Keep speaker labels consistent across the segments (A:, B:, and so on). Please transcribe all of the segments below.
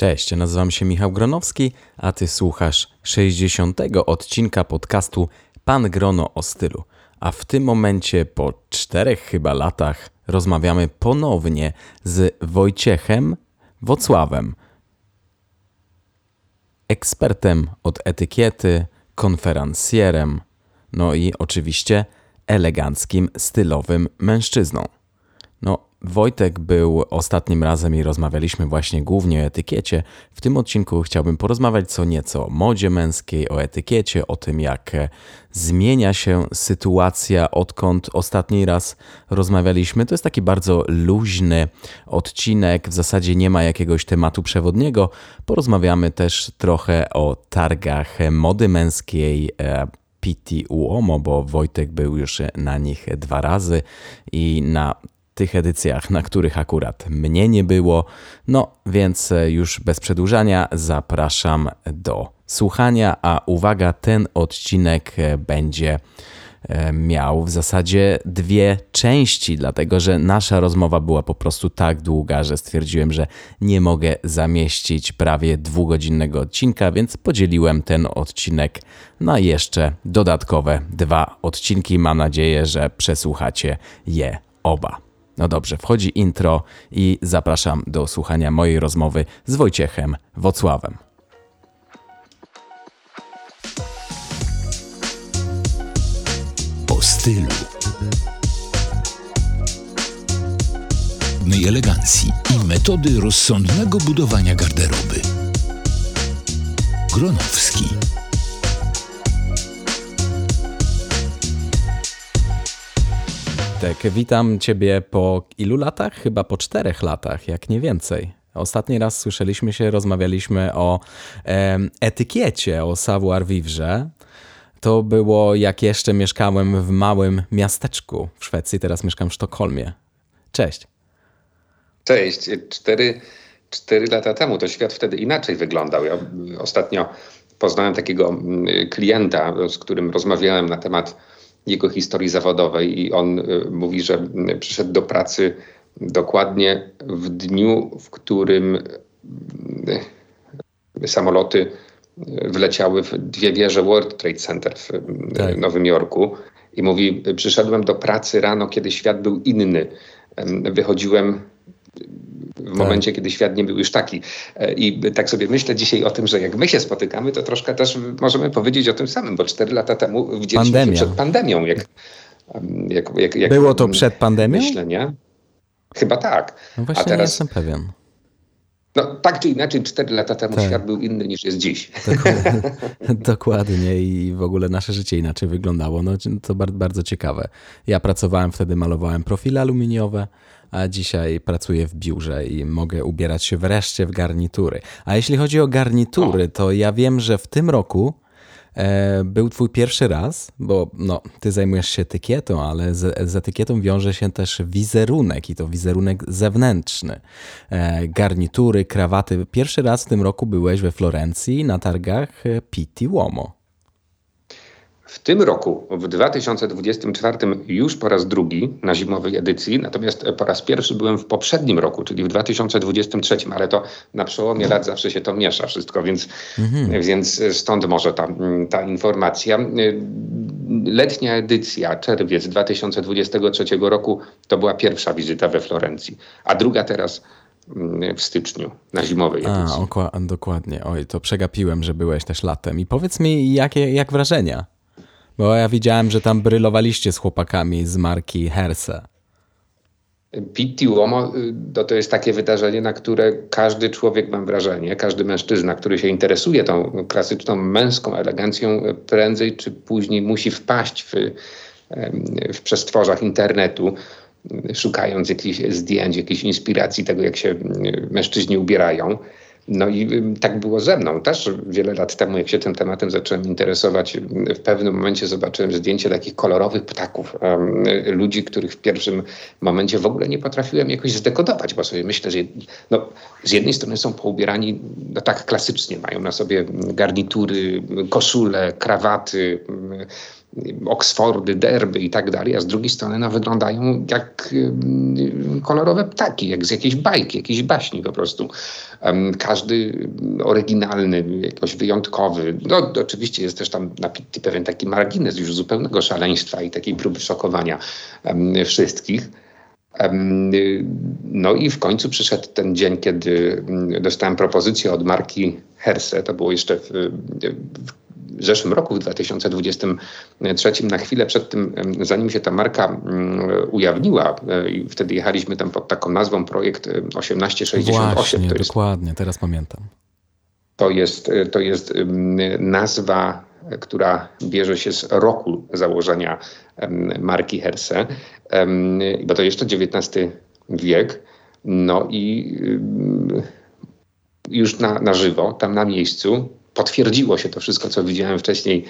A: Cześć, nazywam się Michał Gronowski, a ty słuchasz 60. odcinka podcastu Pan Grono o stylu. A w tym momencie, po czterech chyba latach, rozmawiamy ponownie z Wojciechem Wocławem, ekspertem od etykiety, konferencjerem, no i oczywiście eleganckim, stylowym mężczyzną. Wojtek był ostatnim razem i rozmawialiśmy właśnie głównie o etykiecie. W tym odcinku chciałbym porozmawiać co nieco o modzie męskiej, o etykiecie, o tym jak zmienia się sytuacja, odkąd ostatni raz rozmawialiśmy. To jest taki bardzo luźny odcinek, w zasadzie nie ma jakiegoś tematu przewodniego. Porozmawiamy też trochę o targach mody męskiej, e, Piti Uomo, bo Wojtek był już na nich dwa razy i na tych edycjach, na których akurat mnie nie było. No więc e, już bez przedłużania zapraszam do słuchania, a uwaga, ten odcinek e, będzie e, miał w zasadzie dwie części, dlatego że nasza rozmowa była po prostu tak długa, że stwierdziłem, że nie mogę zamieścić prawie dwugodzinnego odcinka, więc podzieliłem ten odcinek na jeszcze dodatkowe dwa odcinki. Mam nadzieję, że przesłuchacie je oba. No dobrze, wchodzi intro i zapraszam do słuchania mojej rozmowy z Wojciechem Wocławem.
B: O stylu. Mej elegancji i metody rozsądnego budowania garderoby. Gronowski.
A: Wojtek, witam Ciebie po ilu latach? Chyba po czterech latach, jak nie więcej. Ostatni raz słyszeliśmy się, rozmawialiśmy o e, etykiecie, o savoir vivre. To było jak jeszcze mieszkałem w małym miasteczku w Szwecji, teraz mieszkam w Sztokholmie. Cześć.
C: Cześć. Cztery, cztery lata temu to świat wtedy inaczej wyglądał. Ja ostatnio poznałem takiego mm, klienta, z którym rozmawiałem na temat jego historii zawodowej i on y, mówi, że y, przyszedł do pracy dokładnie w dniu, w którym y, samoloty wleciały w dwie wieże World Trade Center w tak. Nowym Jorku. I mówi, przyszedłem do pracy rano, kiedy świat był inny. Wychodziłem w tak. momencie, kiedy świat nie był już taki. E, I tak sobie myślę dzisiaj o tym, że jak my się spotykamy, to troszkę też możemy powiedzieć o tym samym, bo cztery lata temu widzieliśmy Pandemia. się przed pandemią. Jak,
A: jak, jak, jak Było to przed pandemią?
C: Myślę, nie? Chyba tak.
A: No właśnie A teraz, nie jestem pewien.
C: No, tak czy inaczej, cztery lata temu tak. świat był inny niż jest dziś.
A: Dokładnie, dokładnie i w ogóle nasze życie inaczej wyglądało. No, to bardzo, bardzo ciekawe. Ja pracowałem wtedy, malowałem profile aluminiowe, a dzisiaj pracuję w biurze i mogę ubierać się wreszcie w garnitury. A jeśli chodzi o garnitury, to ja wiem, że w tym roku e, był twój pierwszy raz, bo no, ty zajmujesz się etykietą, ale z, z etykietą wiąże się też wizerunek i to wizerunek zewnętrzny. E, garnitury, krawaty. Pierwszy raz w tym roku byłeś we Florencji na targach Pitti Uomo.
C: W tym roku, w 2024, już po raz drugi na zimowej edycji, natomiast po raz pierwszy byłem w poprzednim roku, czyli w 2023, ale to na przełomie lat zawsze się to miesza wszystko, więc, mhm. więc stąd może ta, ta informacja. Letnia edycja, czerwiec 2023 roku, to była pierwsza wizyta we Florencji, a druga teraz mm, w styczniu na zimowej edycji.
A: A, dokładnie. Oj, to przegapiłem, że byłeś też latem. I powiedz mi, jakie, jak wrażenia? Bo ja widziałem, że tam brylowaliście z chłopakami z marki Herse.
C: Pitti Uomo to, to jest takie wydarzenie, na które każdy człowiek, mam wrażenie, każdy mężczyzna, który się interesuje tą klasyczną męską elegancją, prędzej czy później musi wpaść w, w przestworzach internetu, szukając jakichś zdjęć, jakiejś inspiracji tego, jak się mężczyźni ubierają. No i tak było ze mną też wiele lat temu, jak się tym tematem zacząłem interesować, w pewnym momencie zobaczyłem zdjęcie takich kolorowych ptaków, um, ludzi, których w pierwszym momencie w ogóle nie potrafiłem jakoś zdekodować, bo sobie myślę, że no, z jednej strony są poubierani no, tak klasycznie, mają na sobie garnitury, koszule, krawaty, Oksfordy, derby i tak dalej, a z drugiej strony no, wyglądają jak kolorowe ptaki, jak z jakiejś bajki, jakiejś baśni po prostu. Każdy oryginalny, jakoś wyjątkowy. No oczywiście jest też tam napity pewien taki margines już zupełnego szaleństwa i takiej próby szokowania wszystkich. No i w końcu przyszedł ten dzień, kiedy dostałem propozycję od marki Herse. To było jeszcze w, w zeszłym roku, w 2023, na chwilę przed tym, zanim się ta marka ujawniła. E, I wtedy jechaliśmy tam pod taką nazwą projekt 1868.
A: Właśnie,
C: to jest,
A: dokładnie, teraz pamiętam.
C: To jest, to jest nazwa która bierze się z roku założenia marki Herse, bo to jeszcze XIX wiek. No i już na, na żywo, tam na miejscu, potwierdziło się to wszystko, co widziałem wcześniej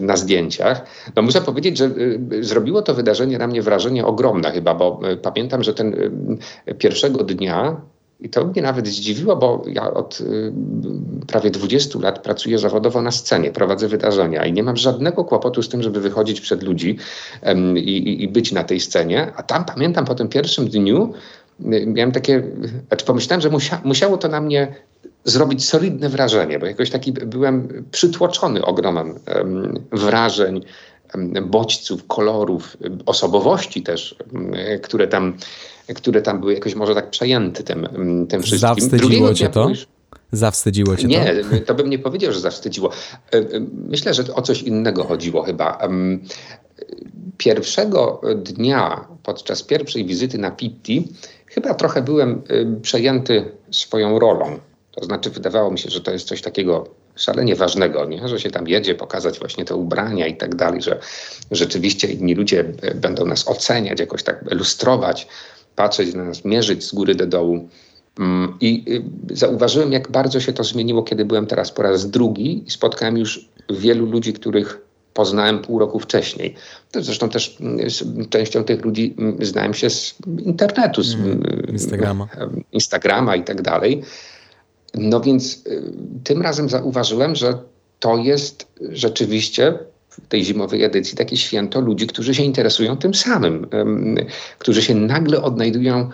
C: na zdjęciach. No muszę powiedzieć, że y, zrobiło to wydarzenie na mnie wrażenie ogromne chyba, bo y, pamiętam, że ten pierwszego dnia i to mnie nawet zdziwiło, bo ja od y, prawie 20 lat pracuję zawodowo na scenie, prowadzę wydarzenia i nie mam żadnego kłopotu z tym, żeby wychodzić przed ludzi i, być na tej scenie. A tam pamiętam po tym pierwszym dniu, y, miałem takie, znaczy pomyślałem, że musia, musiało to na mnie zrobić solidne wrażenie, bo jakoś taki byłem przytłoczony ogromem wrażeń, bodźców, kolorów, osobowości też, które tam które tam były jakoś może tak przejęte tym, tym wszystkim.
A: Zawstydziło cię to? Już... Zawstydziło cię
C: nie, to? Nie, to bym nie powiedział, że zawstydziło. E, e, myślę, że o coś innego chodziło chyba. Pierwszego dnia, podczas pierwszej wizyty na Pitti, chyba trochę byłem przejęty swoją rolą. To znaczy, wydawało mi się, że to jest coś takiego szalenie ważnego, nie? że się tam jedzie, pokazać właśnie te ubrania i tak dalej, że rzeczywiście inni ludzie e, będą nas oceniać, jakoś tak lustrować patrzeć na nas, mierzyć z góry do dołu. Mm, I y, zauważyłem, jak bardzo się to zmieniło, kiedy byłem teraz po raz drugi i spotkałem już wielu ludzi, których poznałem pół roku wcześniej. To zresztą też mm, z częścią tych ludzi mm, znałem się z internetu, z
A: Instagrama.
C: Instagrama i tak dalej. No więc y, tym razem zauważyłem, że to jest rzeczywiście tej zimowej edycji takie święto ludzi, którzy się interesują tym samym, którzy się nagle odnajdują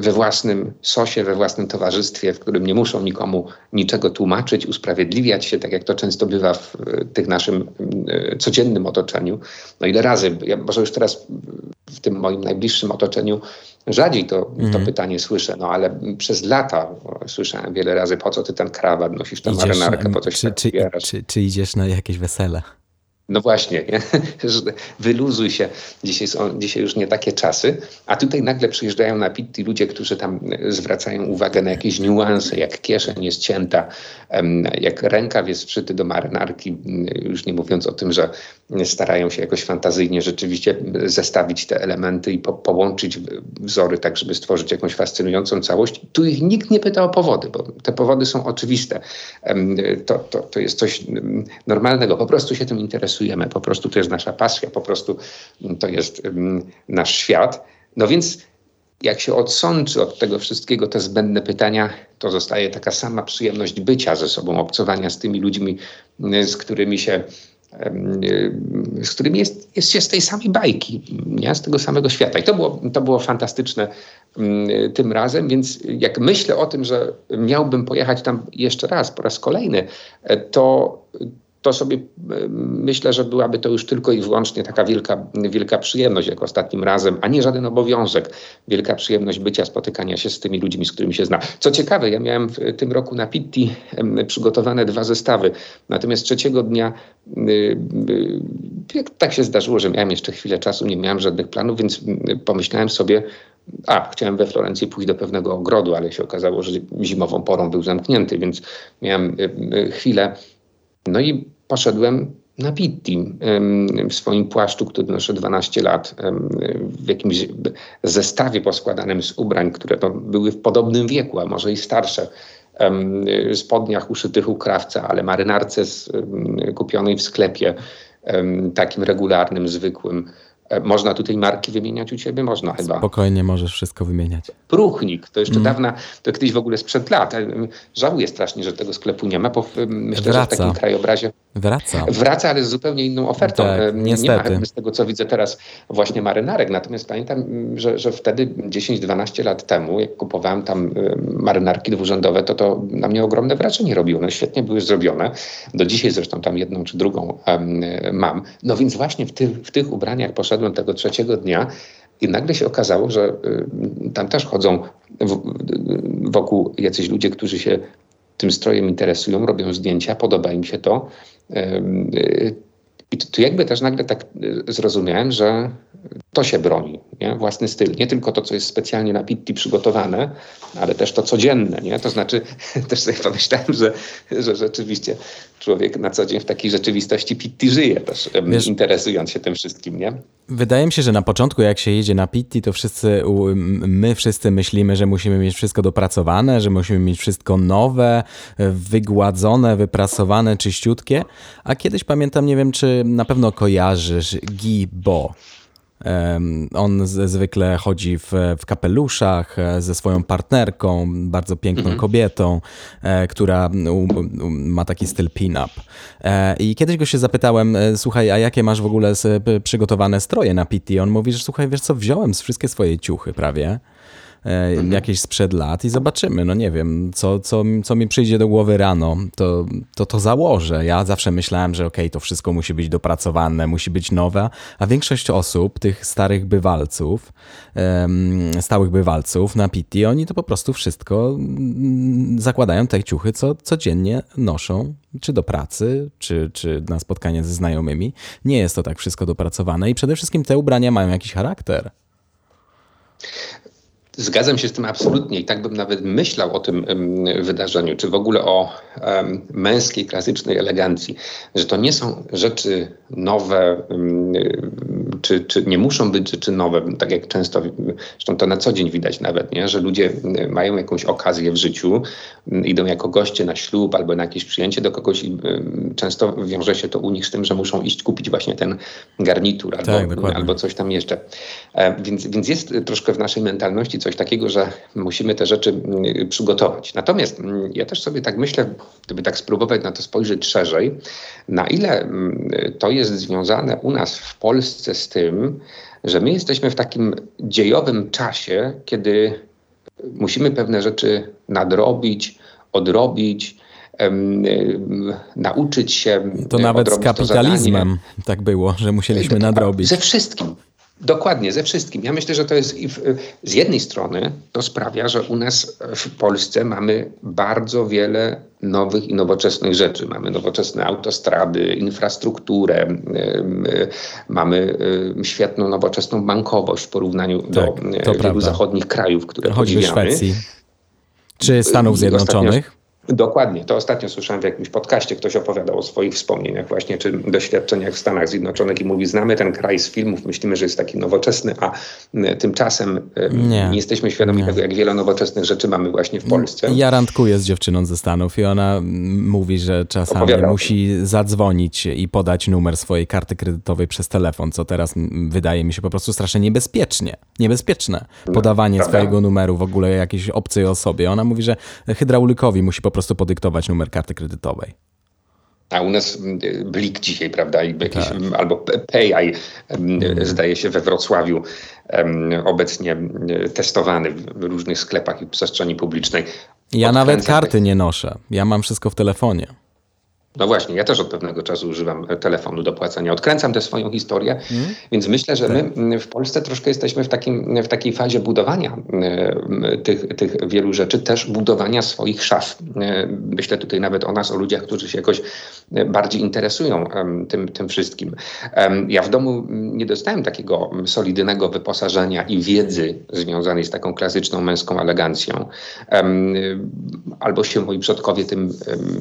C: we własnym sosie, we własnym towarzystwie, w którym nie muszą nikomu niczego tłumaczyć, usprawiedliwiać się, tak jak to często bywa w tych naszym e, codziennym otoczeniu. No ile razy, ja może już teraz w tym moim najbliższym otoczeniu rzadziej to, mm. to pytanie słyszę, no ale przez lata słyszałem wiele razy, po co ty ten krawat nosisz, tę marynarkę, po co się
A: czy,
C: tak
A: czy, czy, czy idziesz na jakieś wesele?
C: No właśnie, nie? wyluzuj się, dzisiaj, są, dzisiaj już nie takie czasy, a tutaj nagle przyjeżdżają na pitti ludzie, którzy tam zwracają uwagę na jakieś niuanse, jak kieszeń jest cięta, jak rękaw jest wszyty do marynarki, już nie mówiąc o tym, że starają się jakoś fantazyjnie rzeczywiście zestawić te elementy i po, połączyć wzory tak, żeby stworzyć jakąś fascynującą całość. Tu ich nikt nie pyta o powody, bo te powody są oczywiste. To, to, to jest coś normalnego, po prostu się tym interesujemy, po prostu to jest nasza pasja, po prostu to jest nasz świat. No więc jak się odsączy od tego wszystkiego te zbędne pytania, to zostaje taka sama przyjemność bycia ze sobą, obcowania z tymi ludźmi, z którymi się z którymi jest, jest się z tej samej bajki, nie? z tego samego świata. I to było, to było fantastyczne tym razem, więc jak myślę o tym, że miałbym pojechać tam jeszcze raz, po raz kolejny, e, to to sobie myślę, że byłaby to już tylko i wyłącznie taka wielka, wielka przyjemność, jak ostatnim razem, a nie żaden obowiązek. Wielka przyjemność bycia, spotykania się z tymi ludźmi, z którymi się zna. Co ciekawe, ja miałem w tym roku na Pitti przygotowane dwa zestawy, natomiast trzeciego dnia jak tak się zdarzyło, że miałem jeszcze chwilę czasu, nie miałem żadnych planów, więc pomyślałem sobie, a, chciałem we Florencji pójść do pewnego ogrodu, ale się okazało, że zimową porą był zamknięty, więc miałem chwilę. No i poszedłem na Pitti w swoim płaszczu, który noszę 12 lat, w jakimś zestawie poskładanym z ubrań, które to były w podobnym wieku, a może i starsze, spodniach uszytych u krawca, ale marynarce z, kupionej w sklepie, takim regularnym, zwykłym. E, można tutaj marki wymieniać u ciebie? Można chyba.
A: Spokojnie możesz wszystko wymieniać.
C: Pruchnik, to jeszcze mm. dawna, to kiedyś w ogóle sprzed lat. E, żałuję strasznie, że tego sklepu nie ma, bo myślę, Wraca. że w takim krajobrazie
A: Wraca.
C: Wraca, ale z zupełnie inną ofertą.
A: Tak, niestety.
C: Nie ma z tego, co widzę teraz, właśnie marynarek. Natomiast pamiętam, że, że wtedy 10-12 lat temu, jak kupowałem tam marynarki dwurzędowe, to to na mnie ogromne wrażenie robiło. One świetnie były zrobione. Do dzisiaj zresztą tam jedną czy drugą um, mam. No więc właśnie w, ty, w tych ubraniach poszedłem tego trzeciego dnia i nagle się okazało, że y, tam też chodzą wokół jacyś ludzie, którzy się tym strojem interesują, robią zdjęcia, podoba im się to. Y, I tu jakby też nagle tak y, zrozumiałem, że to się broni, nie? własny styl. Nie tylko to, co jest specjalnie na Pitti przygotowane, ale też to codzienne. Nie? To znaczy, też sobie pomyślałem, że, że rzeczywiście człowiek na co dzień w takiej rzeczywistości Pitti żyje, też Wiesz, interesując się tym wszystkim. Nie?
A: Wydaje mi się, że na początku, jak się jedzie na Pitti, to wszyscy, my wszyscy myślimy, że musimy mieć wszystko dopracowane, że musimy mieć wszystko nowe, wygładzone, wyprasowane, czyściutkie. A kiedyś pamiętam, nie wiem, czy na pewno kojarzysz Guy Bo. On zwykle chodzi w, w kapeluszach e, ze swoją partnerką, bardzo piękną mhm. kobietą, e, która ma taki styl pin-up. E, I kiedyś go się zapytałem, słuchaj, a jakie masz w ogóle przygotowane stroje na PT? On mówi, że słuchaj, wiesz co, wziąłem wszystkie swoje ciuchy prawie mhm. jakieś sprzed lat i zobaczymy. No nie wiem, co, co, co mi przyjdzie do głowy rano, to to, to założę. Ja zawsze myślałem, że okej, okay, to wszystko musi być dopracowane, musi być nowe, a większość osób, tych starych bywalców, stałych bywalców na PT, oni to po prostu wszystko mm, zakładają te ciuchy, co codziennie noszą czy do pracy, czy, czy na spotkanie ze znajomymi. Nie jest to tak wszystko dopracowane i przede wszystkim te ubrania mają jakiś charakter.
C: Zgadzam się z tym absolutnie i tak bym nawet myślał o tym wydarzeniu, czy w ogóle o męskiej, klasycznej elegancji, że to nie są rzeczy nowe, czy, czy nie muszą być rzeczy nowe, tak jak często, zresztą to na co dzień widać nawet, nie? że ludzie mają jakąś okazję w życiu, idą jako goście na ślub albo na jakieś przyjęcie do kogoś i często wiąże się to u nich z tym, że muszą iść kupić właśnie ten garnitur albo, tak, albo coś tam jeszcze. E, więc, więc jest troszkę w naszej mentalności coś takiego, że musimy te rzeczy mm, przygotować. Natomiast mm, ja też sobie tak myślę, gdyby tak spróbować na to spojrzeć szerzej, na ile mm, to jest związane u nas w Polsce z tym, że my jesteśmy w takim dziejowym czasie, kiedy musimy pewne rzeczy nadrobić, odrobić, nauczyć się.
A: To nawet z kapitalizmem tak było, że musieliśmy nadrobić.
C: Ze wszystkim. Dokładnie, ze wszystkim. Ja myślę, że to jest z jednej strony to sprawia, że u nas w Polsce mamy bardzo wiele nowych i nowoczesnych rzeczy. Mamy nowoczesne autostrady, infrastrukturę, mamy świetną, nowoczesną bankowość w porównaniu tak, do wielu prawda. zachodnich krajów, które
A: Choćby podziwiamy. Szwecji. Czy Stanów Zjednoczonych?
C: Dokładnie. To ostatnio słyszałem w jakimś podcaście, ktoś opowiadał o swoich wspomnieniach właśnie, czy doświadczeniach w Stanach Zjednoczonych i mówi, znamy ten kraj z filmów, myślimy, że jest taki nowoczesny, a tymczasem nie, nie jesteśmy świadomi nie. tego, jak wiele nowoczesnych rzeczy mamy właśnie w Polsce.
A: Ja randkuję z dziewczyną ze Stanów i ona mówi, że czasami Opowiadał. musi zadzwonić i podać numer swojej karty kredytowej przez telefon, co teraz wydaje mi się po prostu strasznie niebezpiecznie. Niebezpieczne. No, Podawanie no, swojego numeru w ogóle jakiejś obcej osobie. Ona mówi, że hydraulikowi musi po prostu podyktować numer karty kredytowej.
C: A u nas mm, Blik dzisiaj, prawda, jakiś, tak. albo PayEye mm. zdaje się we Wrocławiu obecnie testowany w różnych sklepach i przestrzeni publicznej.
A: Ja nawet karty nie noszę. Ja mam wszystko w telefonie.
C: No właśnie, ja też od pewnego czasu używam telefonu do płacenia. Odkręcam tę swoją historię, mm. więc myślę, że my tak. w Polsce troszkę jesteśmy w, takim, w takiej fazie budowania tych, tych wielu rzeczy, też budowania swoich szaf. Myślę tutaj nawet o nas, o ludziach, którzy się jakoś bardziej interesują tym, tym wszystkim. Ja w domu nie dostałem takiego solidnego wyposażenia i wiedzy związanej z taką klasyczną męską elegancją. Albo się moi przodkowie tym,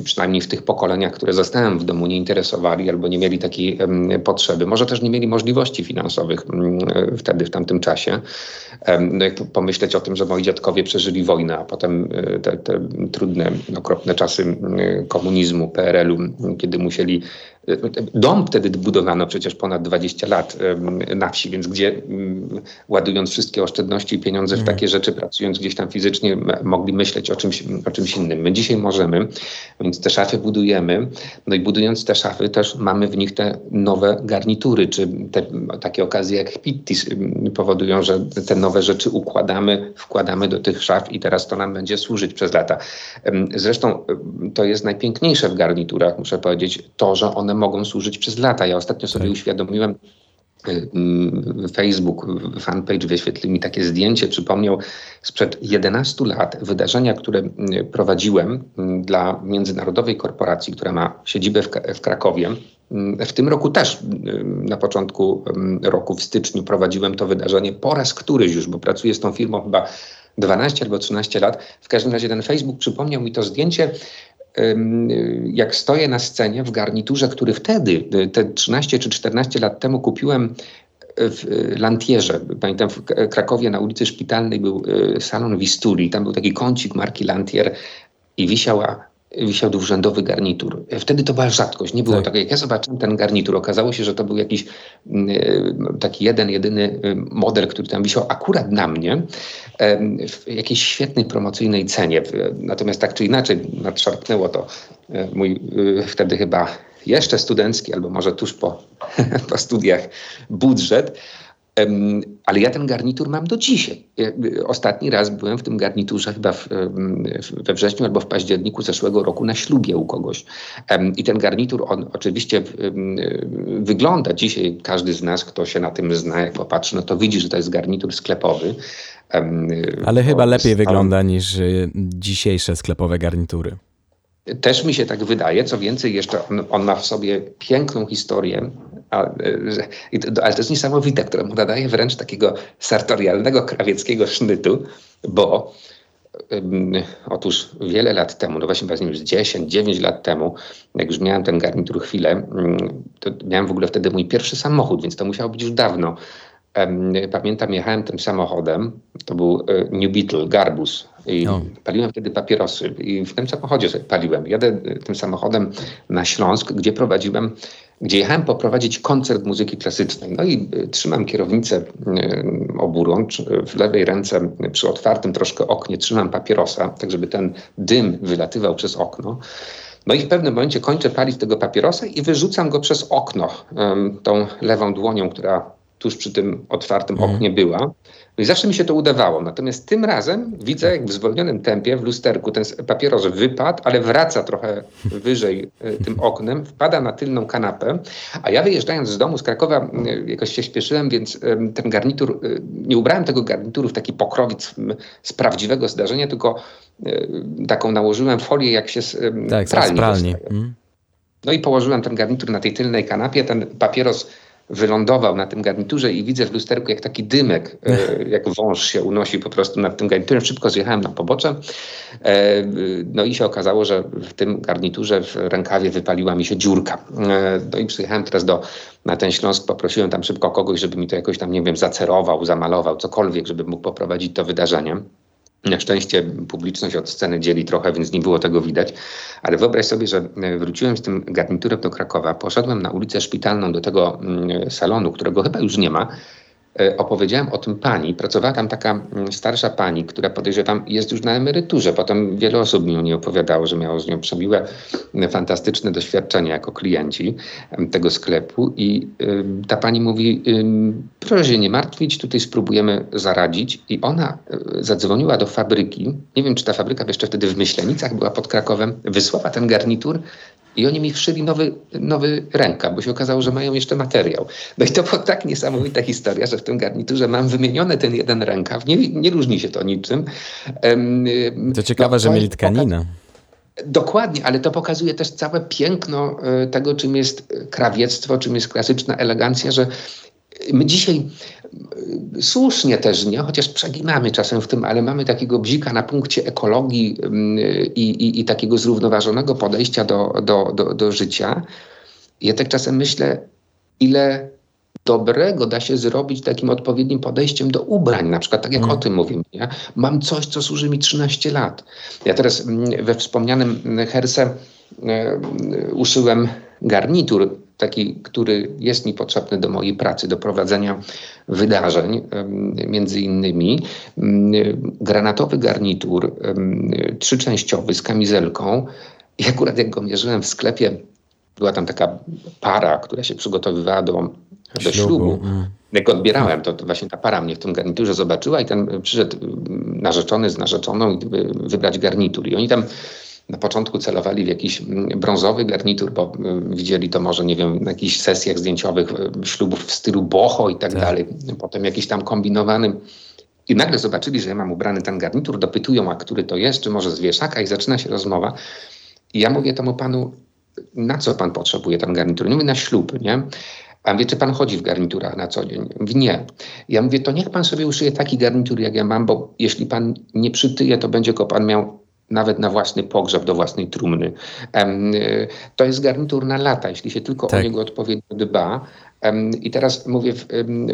C: przynajmniej w tych pokoleniach, które zostałem w domu, nie interesowali albo nie mieli takiej potrzeby. Może też nie mieli możliwości finansowych mm, wtedy, w tamtym czasie. No jak pomyśleć o tym, że moi dziadkowie przeżyli wojnę, a potem e, te, te trudne, okropne czasy komunizmu, PRL-u, kiedy musieli Dom wtedy budowano przecież ponad 20 lat na wsi, więc gdzie ładując wszystkie oszczędności i pieniądze w mhm. takie rzeczy, pracując gdzieś tam fizycznie, mogli myśleć o czymś, o czymś innym. My dzisiaj możemy, więc te szafy budujemy, no i budując te szafy też mamy w nich te nowe garnitury, czy te, takie okazje jak Pittis powodują, że te nowe rzeczy układamy, wkładamy do tych szaf i teraz to nam będzie służyć przez lata. Zresztą to jest najpiękniejsze w garniturach, muszę powiedzieć, to, że one mogą służyć przez lata. Ja ostatnio sobie tak. uświadomiłem, y, mm, Facebook, fanpage wyświetlił mi takie zdjęcie, przypomniał sprzed 11 lat wydarzenia, które y, prowadziłem mm, dla międzynarodowej korporacji, która ma siedzibę w, Krakowie. Mm, w tym roku też na początku roku w styczniu prowadziłem to wydarzenie po raz któryś już, bo pracuję z tą firmą chyba 12 albo 13 lat. W każdym razie ten Facebook przypomniał mi to zdjęcie jak stoję na scenie w garniturze, który wtedy, te 13 czy 14 lat temu kupiłem w Lantierze. Pamiętam w Krakowie na ulicy Szpitalnej był e, salon Wistuli, tam był taki kącik marki Lantier i wisiała wisiał dwurzędowy garnitur. Wtedy to była rzadkość, nie było tak. tak. Jak ja zobaczyłem ten garnitur, okazało się, że to był jakiś mm, e, taki jeden, jedyny e, model, który tam wisiał akurat na mnie w jakiejś świetnej promocyjnej cenie. Natomiast tak czy inaczej nadszarpnęło to e, mój wtedy chyba jeszcze studencki, albo może tuż po, po studiach budżet. Ale ja ten garnitur mam do dzisiaj. Ostatni raz byłem w tym garniturze chyba w, we wrześniu albo w październiku zeszłego roku na ślubie u kogoś. I ten garnitur, on oczywiście wygląda dzisiaj, każdy z nas, kto się na tym zna, jak popatrzy, no to widzi, że to jest garnitur sklepowy.
A: Ale chyba lepiej wygląda niż y, dzisiejsze sklepowe garnitury.
C: Też mi się tak wydaje. Co więcej, jeszcze on, on ma w sobie piękną historię, ale to jest niesamowite, które mu nadaje wręcz takiego sartorialnego, krawieckiego sznytu, bo otóż wiele lat temu, no właśnie właśnie już 10, 9 lat temu, jak już miałem ten garnitur chwilę, um, to miałem w ogóle wtedy mój pierwszy samochód, więc to musiało być już dawno. Pamiętam, jechałem tym samochodem, to był e, New Beetle, Garbus. I no. paliłem wtedy papierosy i w tym samochodzie sobie paliłem. Jadę e, tym samochodem na Śląsk, gdzie prowadziłem, gdzie jechałem poprowadzić koncert muzyki klasycznej. No i e, trzymam kierownicę oburącz, w lewej ręce przy otwartym troszkę oknie trzymam papierosa, tak żeby ten dym wylatywał przez okno. No i w pewnym momencie kończę palić tego papierosa i wyrzucam go przez okno tą lewą dłonią, która tuż przy tym otwartym mhm. oknie była. No i zawsze mi się to udawało. Natomiast tym razem widzę, jak w zwolnionym tempie w lusterku ten papieros wypadł, ale wraca trochę wyżej e, tym oknem, wpada na tylną kanapę, a ja wyjeżdżając z domu z Krakowa e, jakoś się śpieszyłem, więc ten garnitur, e, nie ubrałem tego garnituru w taki pokrowic z prawdziwego zdarzenia, tylko taką nałożyłem folię, jak się z tak, pralni. pralni. Mhm. No i położyłem ten garnitur na tej tylnej kanapie, ten papieros wylądował na tym garniturze i widzę w lusterku, jak taki dymek, e, jak wąż się unosi po prostu nad tym garniturem. Szybko zjechałem na pobocze. E, no i się okazało, że w tym garniturze w rękawie wypaliła mi się dziurka. E, no i przyjechałem teraz do, na ten Śląsk, poprosiłem tam szybko kogoś, żeby mi to jakoś tam, nie wiem, zacerował, zamalował, cokolwiek, żeby mógł poprowadzić to wydarzenie. Na szczęście publiczność od sceny dzieli trochę, więc nie było tego widać. Ale wyobraź sobie, że e, wróciłem z tym garniturem do Krakowa, poszedłem na ulicę Szpitalną do tego mm, salonu, którego chyba już nie ma, opowiedziałem o tym pani. Pracowała tam taka mm, starsza pani, która podejrzewam jest już na emeryturze. Potem wiele osób mi o niej opowiadało, że miało z nią przebiłe mm, fantastyczne doświadczenia jako klienci mm, tego sklepu. I y, ta pani mówi, proszę się nie martwić, tutaj spróbujemy zaradzić. I ona y, zadzwoniła do fabryki. Nie wiem, czy ta fabryka jeszcze wtedy w Myślenicach była pod Krakowem. Wysłała ten garnitur i oni mi wszyli nowy, nowy rękaw, bo się okazało, że mają jeszcze materiał. No i to była tak niesamowita historia, że w tym garniturze mam wymieniony ten jeden rękaw. Nie, nie różni się to niczym.
A: To ciekawe, no, że mieli tkaninę.
C: Dokładnie, ale to pokazuje też całe piękno e, tego, czym jest krawiectwo, czym jest klasyczna elegancja, że My dzisiaj słusznie też nie, chociaż przeginamy czasem w tym, ale mamy takiego bzika na punkcie ekologii mm, i, i, i takiego zrównoważonego podejścia do, do, do, do życia. Ja tak czasem myślę, ile dobrego da się zrobić takim odpowiednim podejściem do ubrań, na przykład tak jak mm. o tym mówimy. Nie? Mam coś, co służy mi 13 lat. Ja teraz mm, we wspomnianym Herse e, uszyłem garnitur, taki, który jest mi potrzebny do mojej pracy, do prowadzenia wydarzeń, między innymi granatowy garnitur trzyczęściowy z kamizelką. I akurat jak go mierzyłem w sklepie, była tam taka para, która się przygotowywała do, do ślubu. Mm. Jak odbierałem, to, to, właśnie ta para mnie w tym garniturze zobaczyła i ten przyszedł narzeczony z narzeczoną, by wybrać garnitur. I oni tam na początku celowali w jakiś mm, brązowy garnitur, bo mm, widzieli to może, nie wiem, na jakichś sesjach zdjęciowych y, ślubów w stylu boho i tak, tak. dalej. Potem jakiś tam kombinowany. I nagle zobaczyli, że ja mam ubrany ten garnitur, dopytują, a który to jest, czy może z wieszaka i zaczyna się rozmowa. I ja mówię temu panu, na co pan potrzebuje ten garnitur? Nie mówię, na ślub, nie? A wie, czy pan chodzi w garniturach na co dzień? Mówi, nie. Ja mówię, to niech pan sobie uszyje taki garnitur, jak ja mam, bo jeśli pan nie przytyje, to będzie go pan miał nawet na własny pogrzeb, do własnej trumny. Y, to jest garnitur na lata, jeśli się tylko tak. o niego odpowiednio dba. I teraz mówię w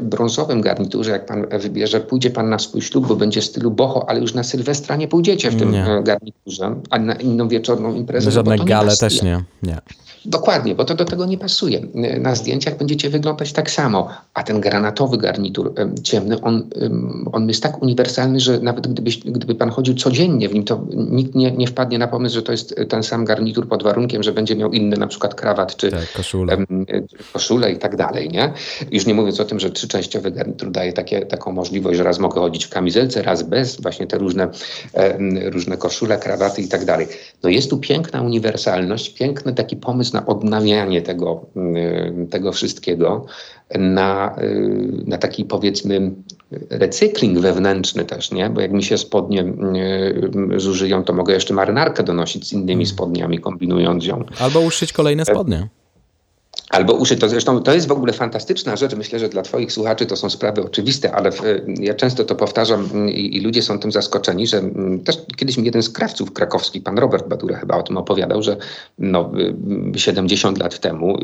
C: brązowym garniturze, jak pan wybierze, pójdzie pan na swój ślub, bo będzie w stylu boho, ale już na Sylwestra nie pójdziecie w tym nie. E, garniturze, a na inną wieczorną imprezę.
A: Żadne gale też nie. nie.
C: Dokładnie, bo to do tego nie pasuje. Na zdjęciach będziecie wyglądać tak samo, a ten granatowy garnitur ciemny, on, on jest tak uniwersalny, że nawet gdybyś, gdyby pan chodził codziennie w nim, to nikt nie, nie wpadnie na pomysł, że to jest ten sam garnitur pod warunkiem, że będzie miał inny na przykład krawat czy
A: tak, koszulę.
C: koszulę i tak dalej. Nie? Już nie mówiąc o tym, że trzyczęściowy garnitur daje takie, taką możliwość, że raz mogę chodzić w kamizelce, raz bez, właśnie te różne, różne koszule, krawaty i tak dalej. No jest tu piękna uniwersalność, piękny taki pomysł na odnawianie tego, tego wszystkiego, na, y, na taki powiedzmy recykling wewnętrzny też, nie? Bo jak mi się spodnie zużyją, to mogę jeszcze marynarkę donosić z innymi mm. spodniami, kombinując ją.
A: Albo uszyć kolejne spodnie.
C: Albo uszyć. To zresztą to jest w ogóle fantastyczna rzecz. Myślę, że dla Twoich słuchaczy to są sprawy oczywiste, ale w, ja często to powtarzam i, i, ludzie są tym zaskoczeni, że też kiedyś mi jeden z krawców krakowskich, pan Robert Badura chyba o tym opowiadał, że no, 70 lat temu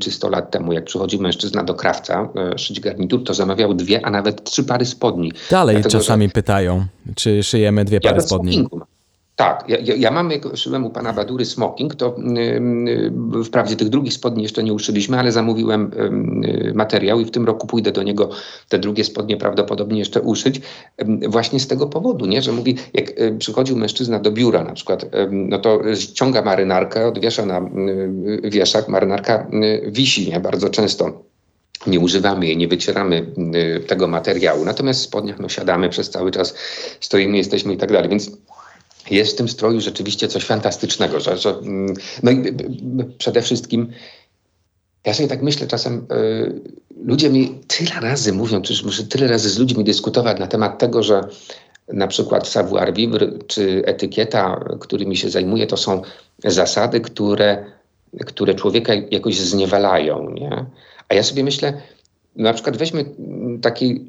C: czy 100 lat temu, jak przychodził mężczyzna do krawca e, szyć garnitur, to zamawiał dwie, a nawet trzy pary spodni.
A: Dalej Dlatego, czasami że... pytają, czy szyjemy dwie pary ja spodni.
C: Tak, ja, ja mam, jak szyłem u pana Badury smoking, to yy, wprawdzie tych drugich spodni jeszcze nie uszyliśmy, ale zamówiłem yy, materiał i w tym roku pójdę do niego te drugie spodnie prawdopodobnie jeszcze uszyć. Yy, właśnie z tego powodu, nie? że mówi, jak y, przychodził mężczyzna do biura na przykład, no to ściąga marynarkę, odwiesza na y, wieszak, marynarka wisi nie? bardzo często nie używamy jej, nie wycieramy tego materiału. Natomiast w spodniach no, siadamy przez cały czas, stoimy, jesteśmy i tak dalej. Więc jest w tym stroju rzeczywiście coś fantastycznego, że, że mm, no i przede wszystkim ja sobie tak myślę czasem, y, ludzie mi tyle razy mówią, czy muszę tyle razy z ludźmi dyskutować na temat tego, że na przykład savoir vivre czy etykieta, którymi się zajmuję, to są zasady, które, które człowieka jakoś zniewalają. Nie? A ja sobie myślę, na przykład weźmy taki,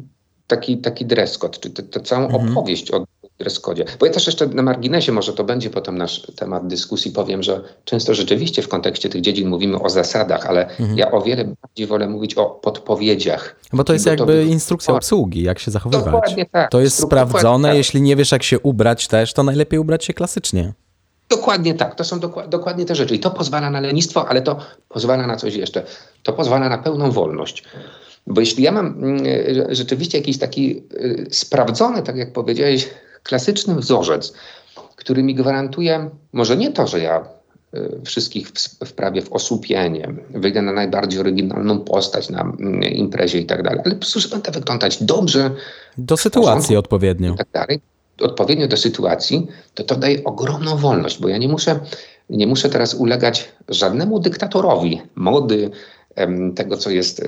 C: taki, taki dress code, czy tę całą mhm. opowieść o dress-codzie. Bo ja też jeszcze na marginesie, może to będzie potem nasz temat dyskusji, powiem, że często rzeczywiście w kontekście tych dziedzin mówimy o zasadach, ale mhm. ja o wiele bardziej wolę mówić o podpowiedziach.
A: Bo to jest jakby instrukcja obsługi, jak się zachowywać. Dokładnie tak. To jest sprawdzone, tak. jeśli nie wiesz jak się ubrać też, to najlepiej ubrać się klasycznie.
C: Dokładnie tak, to są doku dokładnie te rzeczy. I to pozwala na lenistwo, ale to pozwala na coś jeszcze. To pozwala na pełną wolność. Bo jeśli ja mam mm, rzeczywiście jakiś taki y, sprawdzony, tak jak powiedziałeś, klasyczny wzorzec, który mi gwarantuje może nie to, że ja y, wszystkich wprawię w osłupienie, wyjdę na najbardziej oryginalną postać na mm, imprezie i tak dalej, ale po prostu, będę wyglądać dobrze.
A: Do sytuacji odpowiednio.
C: I tak dalej. Odpowiednio do sytuacji, to to daje ogromną wolność, bo ja nie muszę, nie muszę teraz ulegać żadnemu dyktatorowi mody, tego, co jest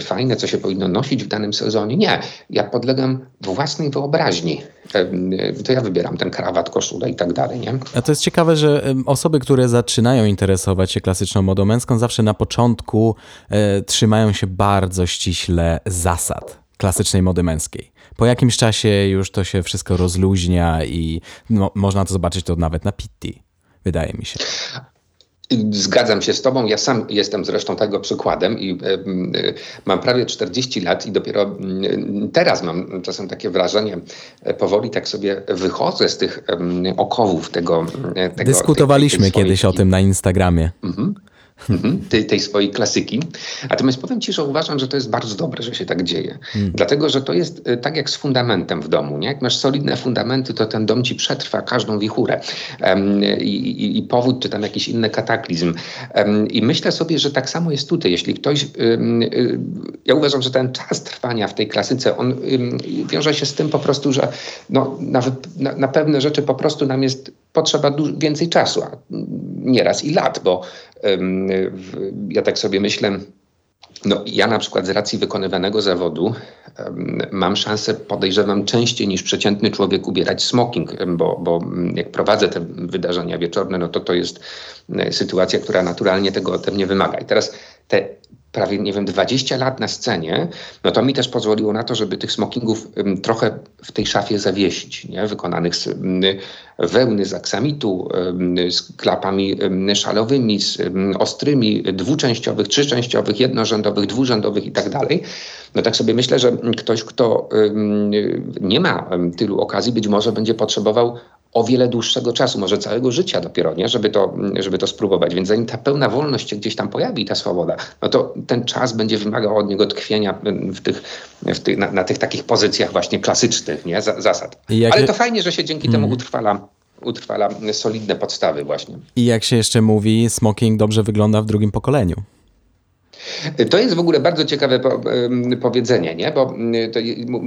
C: fajne, co się powinno nosić w danym sezonie. Nie, ja podlegam własnej wyobraźni. To ja wybieram ten krawat, koszulę i tak dalej. Nie?
A: A to jest ciekawe, że osoby, które zaczynają interesować się klasyczną modą męską, zawsze na początku e, trzymają się bardzo ściśle zasad klasycznej mody męskiej. Po jakimś czasie już to się wszystko rozluźnia i no, można to zobaczyć to nawet na Pitti, wydaje mi się.
C: Zgadzam się z Tobą. Ja sam jestem zresztą tego przykładem i y, mam prawie 40 lat i dopiero y, teraz mam czasem takie wrażenie, powoli tak sobie wychodzę z tych okowów tego. tego
A: Dyskutowaliśmy tej, tej kiedyś o tym na Instagramie. Mhm.
C: Mhm, tej, tej, swojej klasyki. Natomiast powiem Ci, że uważam, że to jest bardzo dobre, że się tak dzieje. Hmm. Dlatego, że to jest y, tak jak z fundamentem w domu. Nie? Jak masz solidne fundamenty, to ten dom Ci przetrwa każdą wichurę um, i, i, i, powód, czy tam jakiś inny kataklizm. Um, I myślę sobie, że tak samo jest tutaj. Jeśli ktoś... Um, ja uważam, że ten czas trwania w tej klasyce, on wiąże się z tym po prostu, że no, nawet na, na pewne rzeczy po prostu nam jest potrzeba więcej czasu, a nieraz i lat, bo ja tak sobie myślę, no, ja na przykład z racji wykonywanego zawodu mam szansę, podejrzewam, częściej niż przeciętny człowiek ubierać smoking, bo, bo jak prowadzę te wydarzenia wieczorne, no to to jest e, sytuacja, która naturalnie tego ode mnie wymaga. I teraz te prawie, nie wiem, 20 lat na scenie, no to mi też pozwoliło na to, żeby tych smokingów trochę w tej szafie zawiesić, nie? wykonanych z wełny, z aksamitu, z klapami szalowymi, z ostrymi, dwuczęściowych, trzyczęściowych, jednorzędowych, dwurzędowych i tak dalej. No tak sobie myślę, że ktoś, kto nie ma tylu okazji, być może będzie potrzebował o wiele dłuższego czasu, może całego życia dopiero, nie? Żeby, to, żeby to spróbować. Więc zanim ta pełna wolność się gdzieś tam pojawi, ta swoboda, no to ten czas będzie wymagał od niego tkwienia w tych, w tych, na, na tych takich pozycjach właśnie klasycznych nie? zasad. Ale to fajnie, że się dzięki mm. temu mhm. utrwala utrwala solidne podstawy właśnie.
A: I jak się jeszcze mówi, smoking dobrze wygląda w drugim pokoleniu.
C: To jest w ogóle bardzo ciekawe po, powiedzenie, nie? bo to,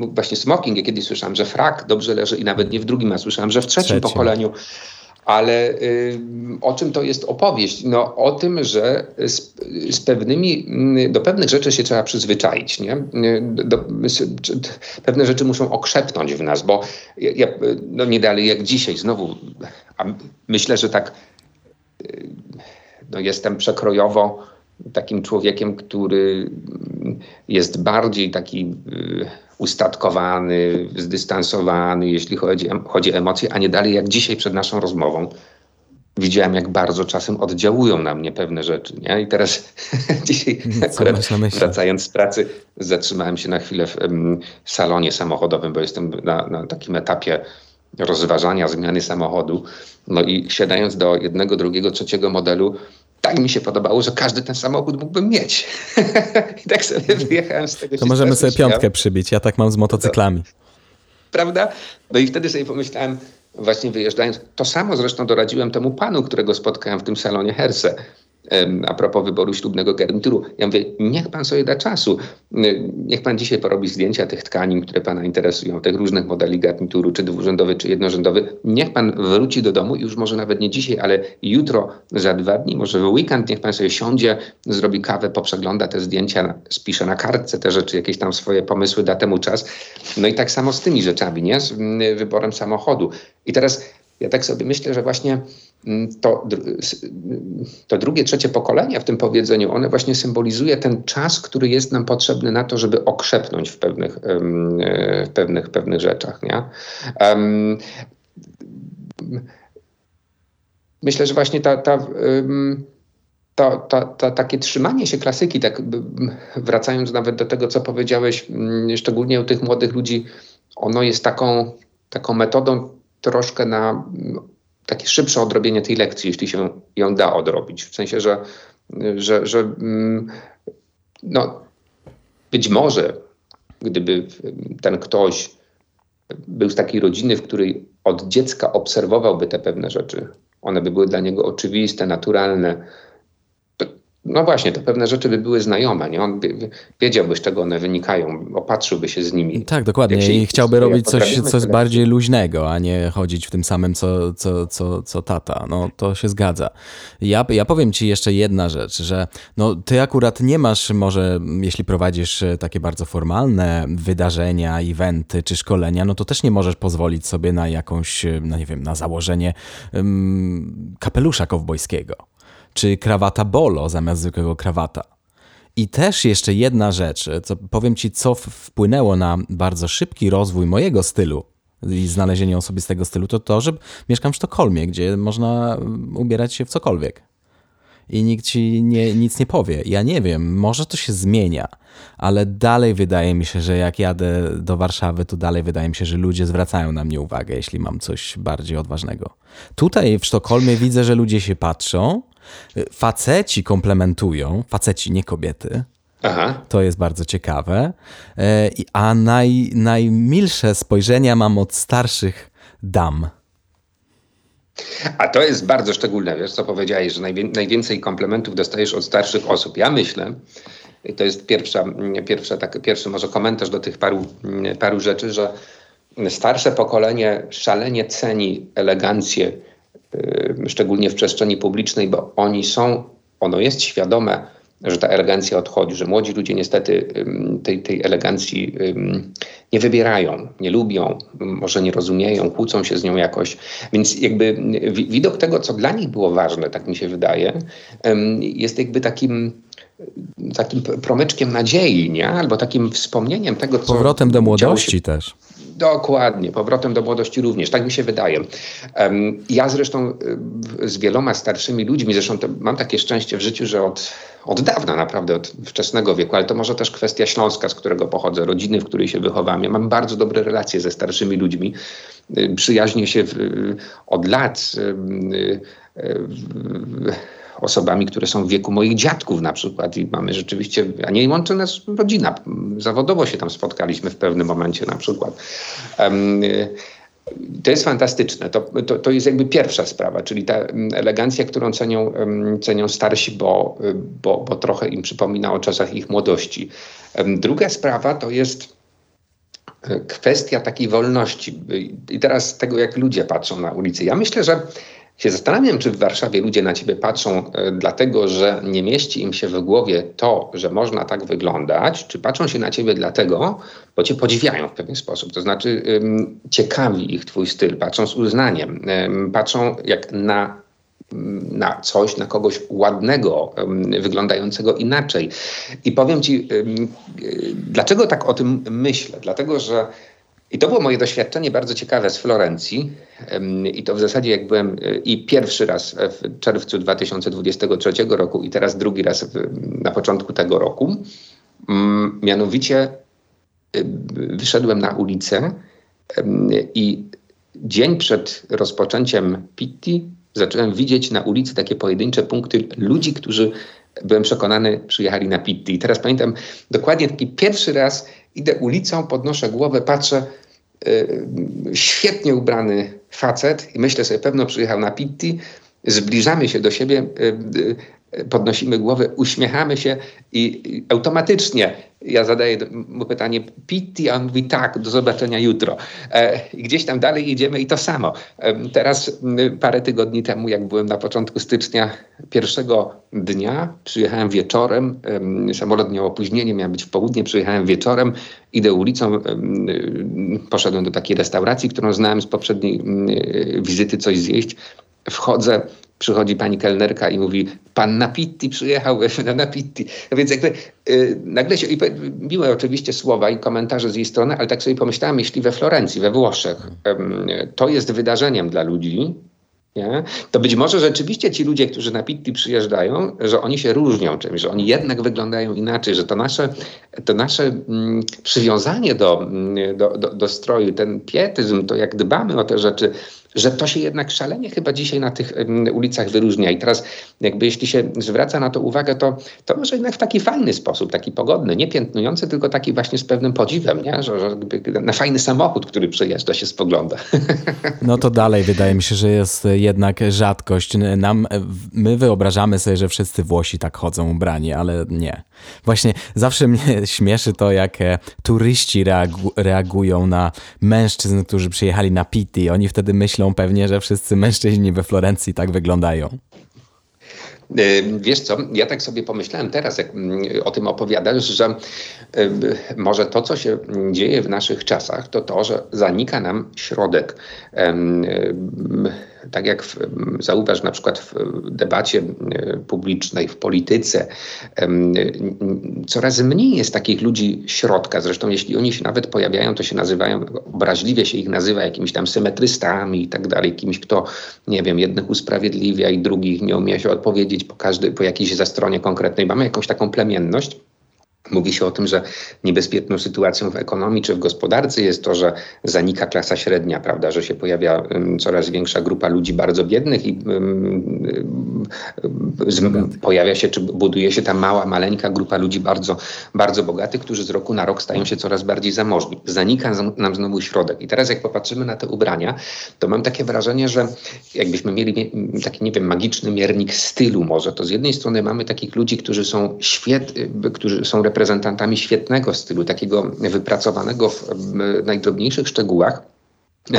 C: właśnie smoking, ja kiedyś słyszałem, że frak dobrze leży i nawet nie w drugim, a słyszałem, że w trzecim, pokoleniu. Ale y, o czym to jest opowieść? No, o tym, że z, z, pewnymi, do pewnych rzeczy się trzeba przyzwyczaić. Nie? Do, pewne rzeczy muszą okrzepnąć w nas, bo ja, no nie dalej jak dzisiaj znowu, a myślę, że tak y, no, jestem przekrojowo takim człowiekiem, który jest bardziej taki y, ustatkowany, zdystansowany, jeśli chodzi, chodzi o emocje, a nie dalej jak dzisiaj przed naszą rozmową. Widziałem, jak bardzo czasem oddziałują na mnie pewne rzeczy. Nie? I teraz dzisiaj, akurat wracając z pracy, zatrzymałem się na chwilę w salonie samochodowym, bo jestem na, na takim etapie rozważania zmiany samochodu. No i siadając do jednego, drugiego, trzeciego modelu, tak mi się podobało, że każdy ten samochód mógłbym mieć. I tak sobie wyjechałem z tego.
A: To możemy sobie piątkę przybić. Ja tak mam z motocyklami.
C: Prawda? No i wtedy sobie pomyślałem, właśnie wyjeżdżając, to samo zresztą doradziłem temu panu, którego spotkałem w tym salonie Herse a propos wyboru ślubnego garnituru. Ja mówię, niech pan sobie da czasu. Niech pan dzisiaj porobi zdjęcia tych tkanin, które pana interesują, tych różnych modeli garnituru, czy dwurzędowy, czy jednorzędowy. Niech pan wróci do domu, już może nawet nie dzisiaj, ale jutro, za dwa dni, może w weekend, niech pan sobie siądzie, zrobi kawę, poprzegląda te zdjęcia, spisze na kartce te rzeczy, jakieś tam swoje pomysły, da temu czas. No i tak samo z tymi rzeczami, nie? Z wyborem samochodu. I teraz ja tak sobie myślę, że właśnie mm, to, to drugie, trzecie pokolenie w tym powiedzeniu, one właśnie symbolizuje ten czas, który jest nam potrzebny na to, żeby okrzepnąć w pewnych, w pewnych, pewnych rzeczach. Nie? myślę, że właśnie ta, ta, ta, ta, ta, takie trzymanie się klasyki, tak wracając nawet do tego, co powiedziałeś, mm, szczególnie u tych młodych ludzi, ono jest taką, taką metodą troszkę na takie szybsze odrobienie tej lekcji, jeśli się ją da odrobić. W sensie, że, że, że mm, no, być może gdyby ten ktoś był z takiej rodziny, w której od dziecka obserwowałby te pewne rzeczy, one by były dla niego oczywiste, naturalne, no właśnie, to pewne rzeczy by były znajome, nie? On by, wiedziałby, z czego one wynikają, opatrzyłby się z nimi.
A: Tak, dokładnie. I chciałby robić coś, coś bardziej luźnego, a nie chodzić w tym samym, co, co, co, co tata. No, to się zgadza. Ja, ja powiem ci jeszcze jedna rzecz, że no, ty akurat nie masz może, jeśli prowadzisz takie bardzo formalne wydarzenia, eventy czy szkolenia, no to też nie możesz pozwolić sobie na jakąś, no nie wiem, na założenie um, kapelusza kowbojskiego czy krawata bolo zamiast zwykłego krawata. I też jeszcze jedna rzecz, co powiem ci, co wpłynęło na bardzo szybki rozwój mojego stylu i znalezienie osobistego stylu, to to, że mieszkam w Sztokholmie, gdzie można ubierać się w cokolwiek. I nikt ci nie, nic nie powie. Ja nie wiem, może to się zmienia, ale dalej wydaje mi się, że jak jadę do Warszawy, to dalej wydaje mi się, że ludzie zwracają na mnie uwagę, jeśli mam coś bardziej odważnego. Tutaj w Sztokholmie widzę, że ludzie się patrzą, Faceci komplementują, faceci, nie kobiety. Aha. To jest bardzo ciekawe. E, a naj, najmilsze spojrzenia mam od starszych dam.
C: A to jest bardzo szczególne, wiesz, co powiedziałeś, że najwięcej komplementów dostajesz od starszych osób. Ja myślę, to jest pierwsza, pierwsza, tak, pierwszy może komentarz do tych paru, paru rzeczy, że starsze pokolenie szalenie ceni elegancję, szczególnie w przestrzeni publicznej, bo oni są, ono jest świadome, że ta elegancja odchodzi, że młodzi ludzie niestety tej, tej elegancji nie wybierają, nie lubią, może nie rozumieją, kłócą się z nią jakoś. Więc jakby widok tego, co dla nich było ważne, tak mi się wydaje, jest jakby takim takim promyczkiem nadziei, nie? albo takim wspomnieniem tego, co.
A: Powrotem do młodości się... też.
C: Dokładnie, powrotem do młodości również, tak mi się wydaje. Ja zresztą y, z wieloma starszymi ludźmi, zresztą mam takie szczęście w życiu, że od, od dawna, naprawdę od wczesnego wieku, ale to może też kwestia Śląska, z którego pochodzę, rodziny, w której się wychowałem. Ja mam bardzo dobre relacje ze starszymi ludźmi. Y, przyjaźnię się w, od lat. Y, osobami, które są w wieku moich dziadków na przykład i mamy rzeczywiście, a nie łączy nas rodzina. Zawodowo się tam spotkaliśmy w pewnym momencie na przykład. Um, to jest fantastyczne. To, to, to, jest jakby pierwsza sprawa, czyli ta elegancja, którą cenią, cenią starsi, bo, bo, bo trochę im przypomina o czasach ich młodości. Druga sprawa to jest e, kwestia takiej wolności. I teraz tego, jak ludzie patrzą na ulicy. Ja myślę, że się zastanawiam, czy w Warszawie ludzie na ciebie patrzą e, dlatego, że nie mieści im się w głowie to, że można tak wyglądać, czy patrzą się na ciebie dlatego, bo cię podziwiają w pewien sposób. To znaczy ciekawi ich twój styl, patrzą z uznaniem, patrzą jak na na coś, na kogoś ładnego, wyglądającego inaczej. I powiem ci, e, dlaczego tak o tym myślę? Dlatego, że i to było moje doświadczenie bardzo ciekawe z Florencji. I to w zasadzie jak byłem e, i pierwszy raz w czerwcu 2023 roku i teraz drugi raz na początku tego roku. Mm, mianowicie e, wyszedłem na ulicę i dzień przed rozpoczęciem Pitti zacząłem widzieć na ulicy takie pojedyncze punkty ludzi, którzy byłem przekonany przyjechali na Pitti. I teraz pamiętam dokładnie taki pierwszy raz idę ulicą, podnoszę głowę, patrzę, yy, świetnie ubrany facet i myślę sobie, pewno przyjechał na Pitti, zbliżamy się do siebie, yy, podnosimy głowę, uśmiechamy się i, automatycznie ja zadaję mu pytanie Pitti, a on mówi tak, do zobaczenia jutro. E, gdzieś tam dalej idziemy i to samo. E, teraz parę tygodni temu, jak byłem na początku stycznia pierwszego dnia, przyjechałem wieczorem, e, samolot miał opóźnienie, miał być w południe, przyjechałem wieczorem, idę ulicą, poszedłem do takiej restauracji, którą znałem z poprzedniej wizyty coś zjeść, wchodzę, przychodzi pani kelnerka i mówi, pan na Pitti przyjechał, na Pitti. No więc jakby yy, nagle się, i miłe oczywiście słowa i komentarze z jej strony, ale tak sobie pomyślałem, jeśli we Florencji, we Włoszech, to jest wydarzeniem dla ludzi, nie? to być może rzeczywiście ci ludzie, którzy na Pitti przyjeżdżają, że oni się różnią czymś, że oni jednak wyglądają inaczej, że to nasze, to nasze mm, przywiązanie do, mm, do, do, do stroju, ten pietyzm, to jak dbamy o te rzeczy, że to się jednak szalenie chyba dzisiaj na tych ulicach wyróżnia. I teraz jakby jeśli się zwraca na to uwagę, to, to może jednak w taki fajny sposób, taki pogodny, nie piętnujący, tylko taki właśnie z pewnym podziwem, nie? Że, że na fajny samochód, który przejeżdża się spogląda.
A: No to dalej wydaje mi się, że jest jednak rzadkość. Nam, my wyobrażamy sobie, że wszyscy Włosi tak chodzą ubrani, ale nie. Właśnie zawsze mnie śmieszy to, jak e, turyści reagu reagują na mężczyzn, którzy przyjechali na Pitti. Oni wtedy myślą pewnie, że wszyscy mężczyźni we Florencji tak wyglądają.
C: Wiesz co, ja tak sobie pomyślałem teraz, jak mm, o tym opowiadasz, że może to, co się dzieje w naszych czasach, to to, że zanika nam środek tak jak w, zauważ na przykład w debacie e, publicznej, w polityce, coraz mniej jest takich ludzi środka. Zresztą jeśli oni się nawet pojawiają, to się nazywają, obraźliwie się ich nazywa jakimiś tam symetrystami i tak dalej, kimś, kto, nie wiem, jednych usprawiedliwia i drugich nie umie się odpowiedzieć po, każdy, po jakiejś zastronie konkretnej. Mamy jakąś taką plemienność. Mówi się o tym, że niebezpieczną sytuacją w ekonomii czy w gospodarce jest to, że zanika klasa średnia, prawda, że się pojawia coraz większa grupa ludzi bardzo biednych i um, pojawia się czy buduje się ta mała, maleńka grupa ludzi bardzo, bardzo bogatych, którzy z roku na rok stają się coraz bardziej zamożni. Zanika nam znowu środek. I teraz jak popatrzymy na te ubrania, to mam takie wrażenie, że jakbyśmy mieli taki, nie wiem, magiczny miernik stylu może, to z jednej strony mamy takich ludzi, którzy są świetni, którzy są reprezentantami świetnego stylu, takiego wypracowanego w najdrobniejszych szczegółach.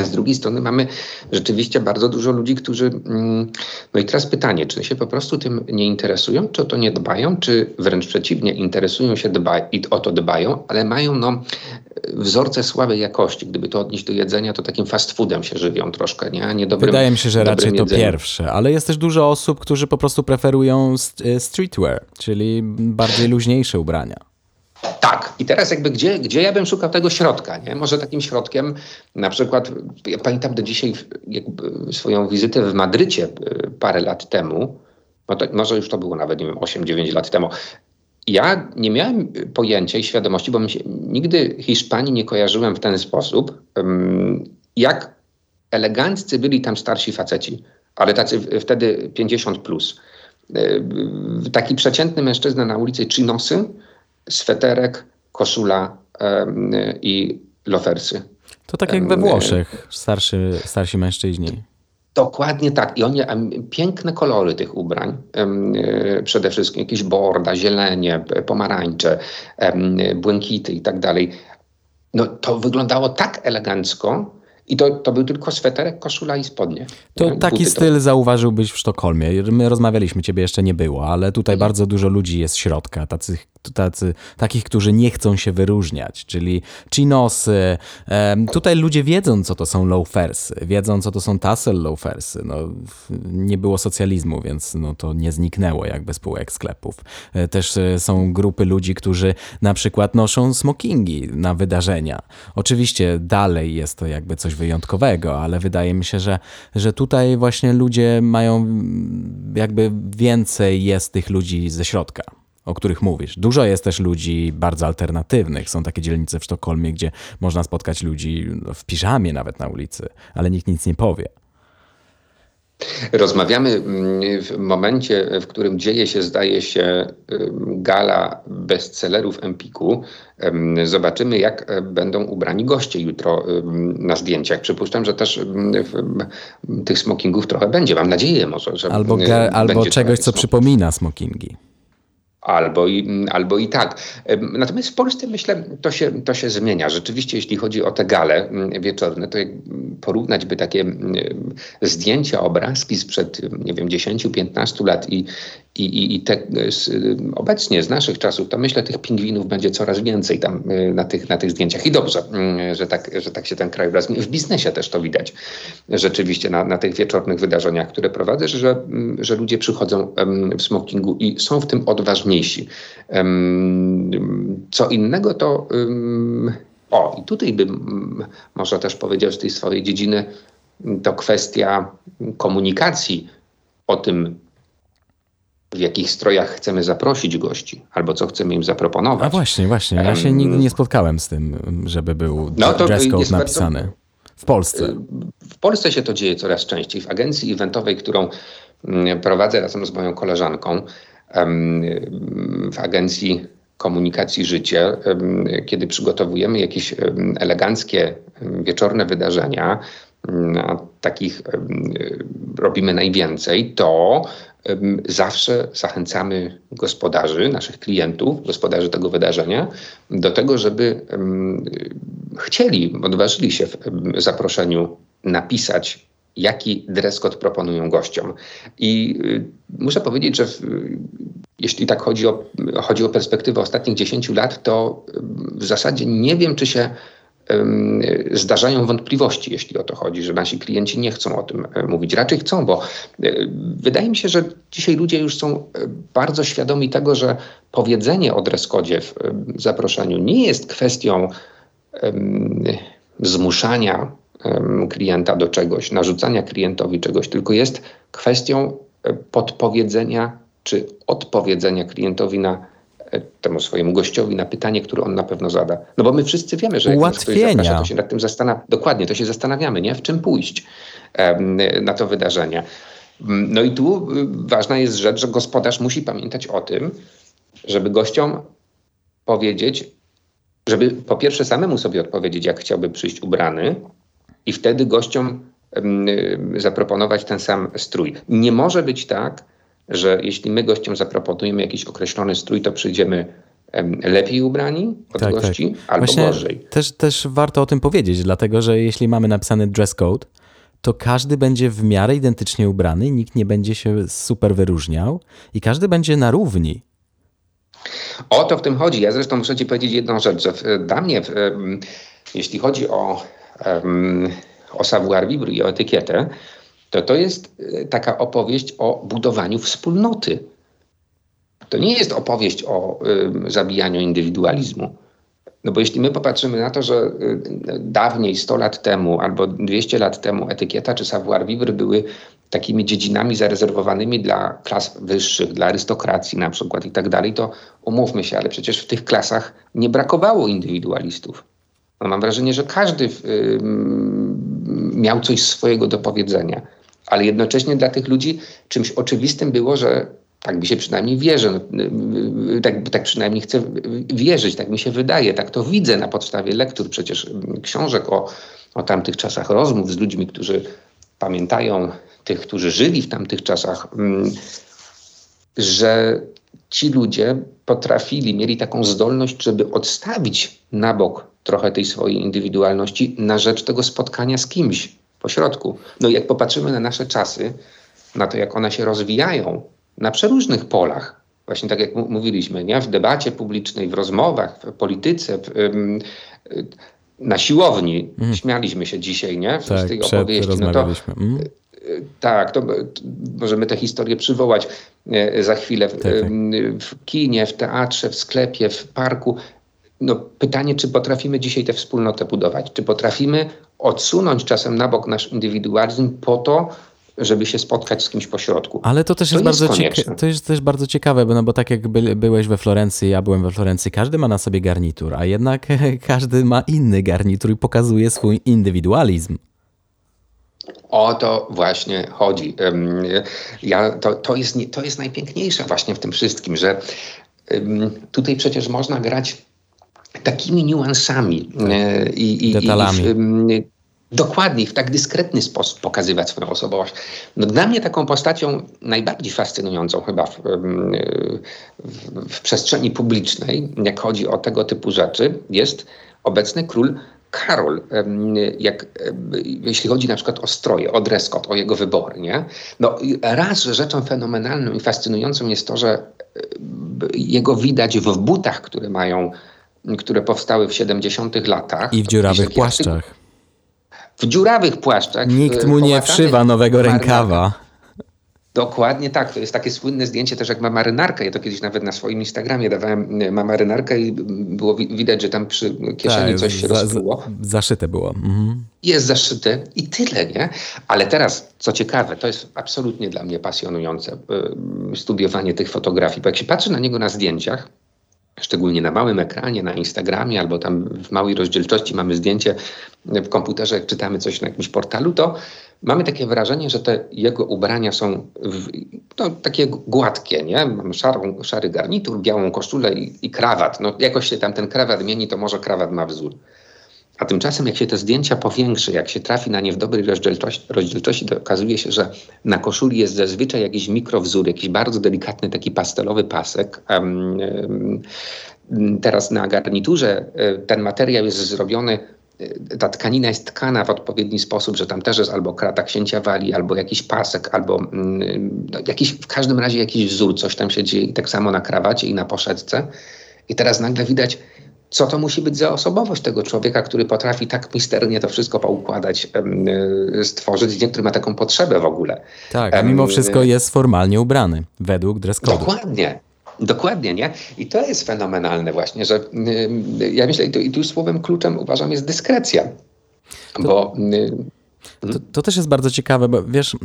C: Z drugiej strony mamy rzeczywiście bardzo dużo ludzi, którzy. Mm, no i teraz pytanie, czy się po prostu tym nie interesują, czy o to nie dbają, czy wręcz przeciwnie, interesują się dba i o to dbają, ale mają no, wzorce słabej jakości. Gdyby to odnieść do jedzenia, to takim fast foodem się żywią troszkę, nie?
A: Wydaje mi się, że raczej to pierwsze, ale jest też dużo osób, którzy po prostu preferują e, streetwear, czyli bardziej luźniejsze ubrania.
C: Tak. I teraz jakby gdzie, gdzie ja bym szukał tego środka, nie? Może takim środkiem, na przykład, ja pamiętam do dzisiaj swoją wizytę w Madrycie e, parę lat temu, to, może już to było nawet, nie wiem, 8-9 lat temu. Ja nie miałem pojęcia i świadomości, bo się, nigdy Hiszpanii nie kojarzyłem w ten sposób, jak eleganccy byli tam starsi faceci, ale tacy wtedy 50 plus. E, taki przeciętny mężczyzna na ulicy Chinosy, sweterek, koszula i lofersy.
A: To tak jak we Włoszech, starszy, starsi mężczyźni.
C: Dokładnie tak. I oni, piękne kolory tych ubrań, e, przede wszystkim jakieś borda, zielenie, pomarańcze, błękity i tak dalej. No to wyglądało tak elegancko, i to, to był tylko sweterek, koszula i spodnie.
A: To taki styl to... zauważyłbyś w Sztokholmie. My rozmawialiśmy, ciebie jeszcze nie było, ale tutaj mhm. bardzo dużo ludzi jest środka, tacy, tacy, takich, którzy nie chcą się wyróżniać, czyli chinosy. Tutaj ludzie wiedzą, co to są loafersy, wiedzą, co to są tassel loafersy. No, nie było socjalizmu, więc no, to nie zniknęło jakby spółek sklepów. E, też e, są grupy ludzi, którzy na przykład noszą smokingi na wydarzenia. Oczywiście dalej jest to jakby coś wyjątkowego, ale wydaje mi się, że, że tutaj właśnie ludzie mają jakby więcej jest tych ludzi ze środka o których mówisz. Dużo jest też ludzi bardzo alternatywnych. Są takie dzielnice w Sztokholmie, gdzie można spotkać ludzi w piżamie nawet na ulicy, ale nikt nic nie powie.
C: Rozmawiamy mm, w momencie, w którym dzieje się, zdaje się, gala bestsellerów Empiku. Zobaczymy, jak e, będą ubrani goście jutro na zdjęciach. Przypuszczam, że też tych smokingów trochę będzie. Mam nadzieję może, że
A: Albo, albo czegoś, co przypomina smokingi.
C: Albo i, albo i tak. Natomiast w Polsce myślę, to się, to się zmienia. Rzeczywiście, jeśli chodzi o te gale mm, wieczorne, to jak porównać by takie mm, zdjęcia, obrazki sprzed, nie wiem, 10-15 lat i, i, i, i te, z, obecnie z naszych czasów, to myślę, tych pingwinów będzie coraz więcej tam y, na tych, na tych zdjęciach. I dobrze, mm, że tak, że tak się ten krajobraz. W biznesie też to widać rzeczywiście na, na tych wieczornych wydarzeniach, które prowadzę, że, że ludzie przychodzą w smokingu i są w tym odważniejsi. Co innego to. O, i tutaj bym może też powiedział z tej swojej dziedziny, to kwestia komunikacji o tym, w jakich strojach chcemy zaprosić gości, albo co chcemy im zaproponować.
A: A właśnie, właśnie. Ja się nigdy nie spotkałem z tym, żeby był no, dress code napisany. Bardzo, w Polsce.
C: W Polsce się to dzieje coraz częściej. W agencji eventowej, którą mm, prowadzę razem z moją koleżanką, w agencji komunikacji życie, kiedy przygotowujemy jakieś eleganckie wieczorne wydarzenia, a takich robimy najwięcej, to zawsze zachęcamy gospodarzy, naszych klientów, gospodarzy tego wydarzenia, do tego, żeby chcieli, odważyli się w zaproszeniu napisać, jaki dress code proponują gościom. I y, muszę powiedzieć, że w, jeśli tak chodzi o, chodzi o perspektywę ostatnich 10 lat, to w zasadzie nie wiem, czy się zdarzają wątpliwości, jeśli o to chodzi, że nasi klienci nie chcą o tym e, mówić. Raczej chcą, bo e, wydaje mi się, że dzisiaj ludzie już są e, bardzo świadomi tego, że powiedzenie o dreskodzie w zaproszeniu nie jest kwestią zmuszania klienta do czegoś, narzucania klientowi czegoś, tylko jest kwestią podpowiedzenia czy odpowiedzenia klientowi na temu swojemu gościowi na pytanie, które on na pewno zada. No bo my wszyscy wiemy, że jak ktoś
A: Ułatwienia.
C: zaprasza, to się nad tym zastanawia. Dokładnie, to się zastanawiamy, nie? W czym pójść na to wydarzenie. Mm, No i tu y, ważna jest rzecz, że gospodarz musi pamiętać o tym, żeby gościom powiedzieć, żeby po pierwsze samemu sobie odpowiedzieć, jak chciałby przyjść ubrany i wtedy gościom y, zaproponować ten sam strój. Nie może być tak, że jeśli my gościom zaproponujemy jakiś określony strój, to przyjdziemy em, lepiej ubrani od
A: Tak,
C: gości
A: tak.
C: albo
A: Właśnie
C: gorzej.
A: Też, też warto o tym powiedzieć, dlatego że jeśli mamy napisany dress code, to każdy będzie w miarę identycznie ubrany, nikt nie będzie się super wyróżniał i każdy będzie na równi.
C: O to w tym chodzi. Ja zresztą muszę Ci powiedzieć jedną rzecz, że dla mnie, jeśli chodzi o, o savoir vivre i o etykietę, to to jest e, taka opowieść o budowaniu wspólnoty. To nie jest opowieść o em, zabijaniu indywidualizmu. No bo jeśli my popatrzymy na to, że y, dawniej, 100 lat temu albo 200 lat temu etykieta czy savoir vivre były takimi dziedzinami zarezerwowanymi dla klas wyższych, dla arystokracji na przykład i tak dalej, to umówmy się, ale przecież w tych klasach nie brakowało indywidualistów. No mam wrażenie, że każdy miał coś swojego do powiedzenia, ale jednocześnie dla tych ludzi czymś oczywistym było, że tak mi się przynajmniej wierzy, no, y, y, tak, tak przynajmniej chcę wierzyć, tak mi się wydaje, tak to widzę na podstawie lektur przecież książek o, o tamtych czasach, rozmów z ludźmi, którzy pamiętają tych, którzy żyli w tamtych czasach, że ci ludzie potrafili, mieli taką zdolność, żeby odstawić na bok trochę tej swojej indywidualności na rzecz tego spotkania z kimś pośrodku. No i jak popatrzymy na nasze czasy, na to, jak one się rozwijają na przeróżnych polach, właśnie tak jak mówiliśmy, nie? w debacie publicznej, w rozmowach, w polityce, w, ym, y, na siłowni. Śmialiśmy się dzisiaj, nie? Z
A: Tak,
C: tej opowieści. No to.
A: Mm.
C: tak, to, to możemy tę historię przywołać e, za chwilę. W,
A: Tak, tak.
C: w kinie, w teatrze, w sklepie, w parku. No, pytanie, czy potrafimy dzisiaj tę wspólnotę budować? Czy potrafimy odsunąć czasem na bok nasz indywidualizm po to, żeby się spotkać z kimś pośrodku?
A: Ale to też
C: To
A: jest, bardzo, cieka- to jest też bardzo ciekawe, bo, no bo tak jak by, byłeś we Florencji, ja byłem we Florencji, każdy ma na sobie garnitur, a jednak każdy ma inny garnitur i pokazuje swój indywidualizm.
C: O to właśnie chodzi. Ja, to, to, jest, to jest najpiękniejsze właśnie w tym wszystkim, że tutaj przecież można grać takimi niuansami e, i, i,
A: Detalami.
C: i w, dokładnie w tak dyskretny sposób pokazywać swoją osobowość. No, dla mnie taką postacią najbardziej fascynującą chyba w, w, w przestrzeni publicznej, jak chodzi o tego typu rzeczy, jest obecny król Karol, jak, jeśli chodzi na przykład o stroje, o dress code, o jego wybory, nie? No raz rzeczą fenomenalną i fascynującą jest to, że jego widać w butach, które mają, które powstały w 70 latach.
A: I w dziurawych płaszczach.
C: w dziurawych płaszczach.
A: Nikt
C: e,
A: mu nie wszywa nowego rękawa.
C: Dokładnie tak. To jest takie słynne zdjęcie też jak ma marynarkę. Ja to kiedyś nawet na swoim Instagramie dawałem e, ma marynarkę i było wi- widać, że tam przy kieszeni
A: Tak,
C: coś się
A: za-. Zaszyte było. Mhm.
C: Jest zaszyte i tyle, nie? Ale teraz, co ciekawe, to jest absolutnie dla mnie pasjonujące y, studiowanie tych fotografii, bo jak się patrzy na niego na zdjęciach, szczególnie na małym ekranie, na Instagramie albo tam w małej rozdzielczości mamy zdjęcie w komputerze, jak czytamy coś na jakimś portalu, to mamy takie wrażenie, że te jego ubrania są w, no, takie gładkie, nie? Szarą, szary garnitur, białą koszulę i, i krawat. No jakoś się tam ten krawat mieni, to może krawat ma wzór. A tymczasem, jak się te zdjęcia powiększy, jak się trafi na nie w dobrej rozdzielczości, rozdzielczości, to okazuje się, że na koszuli jest zazwyczaj jakiś mikrowzór, jakiś bardzo delikatny taki pastelowy pasek. Em, em, teraz na garniturze e, ten materiał jest zrobiony, e, ta tkanina jest tkana w odpowiedni sposób, że tam też jest albo krata księcia wali, albo jakiś pasek, albo mm, no, jakiś, w każdym razie jakiś wzór, coś tam się dzieje i tak samo na krawacie i na poszedce. I teraz nagle widać, co to musi być za osobowość tego człowieka, który potrafi tak misternie to wszystko poukładać, y, stworzyć, nie, który ma taką potrzebę w ogóle.
A: Tak, a mimo wszystko jest formalnie ubrany, według dress code'u.
C: Dokładnie. Dokładnie, nie? I to jest fenomenalne właśnie, że ja myślę, i tu, i tu słowem kluczem uważam jest dyskrecja. Bo y,
A: To, to, też jest bardzo ciekawe, bo wiesz,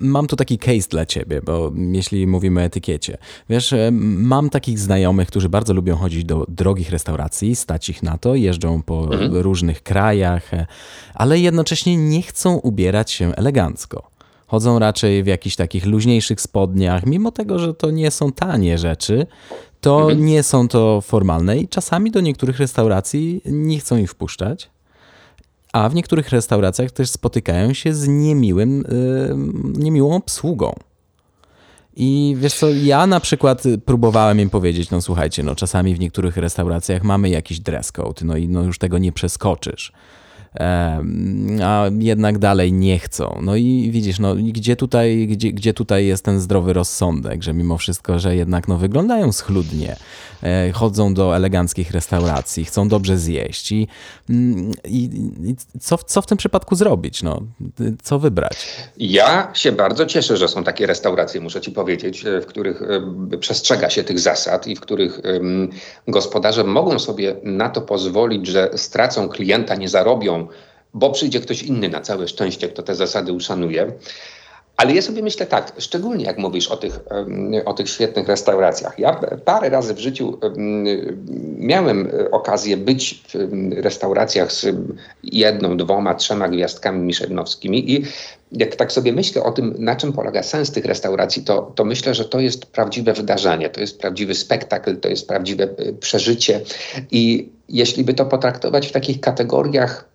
A: mam tu taki case dla ciebie, bo jeśli mówimy o etykiecie, wiesz, e, mam takich znajomych, którzy bardzo lubią chodzić do drogich restauracji, stać ich na to, jeżdżą po mhm. różnych krajach, e, ale jednocześnie nie chcą ubierać się elegancko. Chodzą raczej w jakichś takich luźniejszych spodniach, mimo tego, że to nie są tanie rzeczy, to mhm. nie są to formalne i czasami do niektórych restauracji nie chcą ich wpuszczać. A w niektórych restauracjach też spotykają się z niemiłym, yy, niemiłą obsługą. I wiesz co, ja na przykład próbowałem im powiedzieć, no słuchajcie, no czasami w niektórych restauracjach mamy jakiś dress code, no i no już tego nie przeskoczysz a jednak dalej nie chcą. No i widzisz, no gdzie tutaj, gdzie, gdzie tutaj jest ten zdrowy rozsądek, że mimo wszystko, że jednak no, wyglądają schludnie, e, chodzą do eleganckich restauracji, chcą dobrze zjeść i, mm, i, i co, co w tym przypadku zrobić? No, co wybrać?
C: Ja się bardzo cieszę, że są takie restauracje, muszę ci powiedzieć, e, w których e, przestrzega się tych zasad i w których gospodarze mogą sobie na to pozwolić, że stracą klienta, nie zarobią bo przyjdzie ktoś inny na całe szczęście, kto te zasady uszanuje. Ale ja sobie myślę tak, szczególnie jak mówisz o tych, o tych świetnych restauracjach. Ja parę razy w życiu miałem okazję być w restauracjach z jedną, dwoma, trzema gwiazdkami michelinowskimi i jak tak sobie myślę o tym, na czym polega sens tych restauracji, to, to myślę, że to jest prawdziwe wydarzenie, to jest prawdziwy spektakl, to jest prawdziwe e, przeżycie i jeśli by to potraktować w takich kategoriach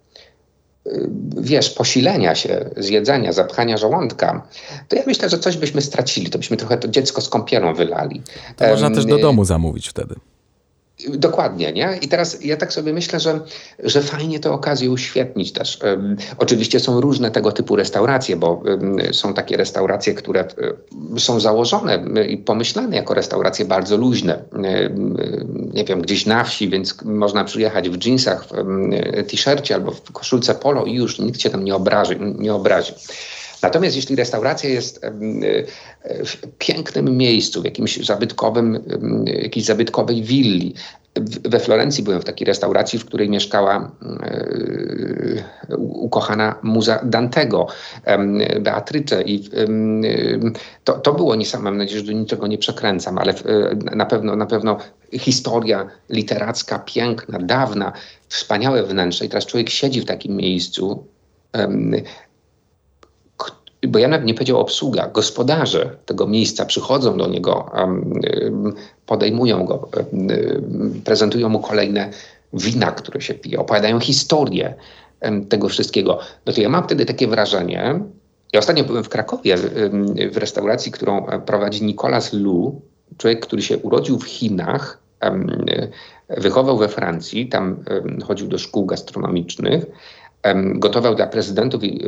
C: wiesz, posilenia się, zjedzenia, zapchania żołądka, to ja myślę, że coś byśmy stracili, to byśmy trochę to dziecko z kąpielą wylali.
A: To można też do domu zamówić wtedy.
C: Dokładnie, nie? I teraz ja tak sobie myślę, że, że fajnie tę okazję uświetnić też. Um, oczywiście są różne tego typu restauracje, bo um, są takie restauracje, które um, są założone i pomyślane jako restauracje bardzo luźne. nie wiem, gdzieś na wsi, więc można przyjechać w dżinsach, w t-shircie albo w koszulce polo i już nikt się tam nie obrazi. Nie obrazi. Natomiast jeśli restauracja jest e, w pięknym miejscu, w jakimś zabytkowym, jakiejś zabytkowej willi, we Florencji byłem w takiej restauracji, w której mieszkała e, ukochana muza Dantego, Beatrycze. I to, to było niesamowite, mam nadzieję, że do niczego nie przekręcam, ale e, na pewno, na pewno historia literacka, piękna, dawna, wspaniałe wnętrze. I teraz człowiek siedzi w takim miejscu, bo ja nawet nie powiedział obsługa, gospodarze tego miejsca przychodzą do niego, podejmują go, prezentują mu kolejne wina, które się pije, opowiadają historię tego wszystkiego. No to ja mam wtedy takie wrażenie, ja ostatnio byłem w Krakowie w restauracji, którą e, prowadzi Nicolas Lu, człowiek, który się urodził w Chinach, wychował we Francji, tam chodził do szkół gastronomicznych, gotował dla prezydentów i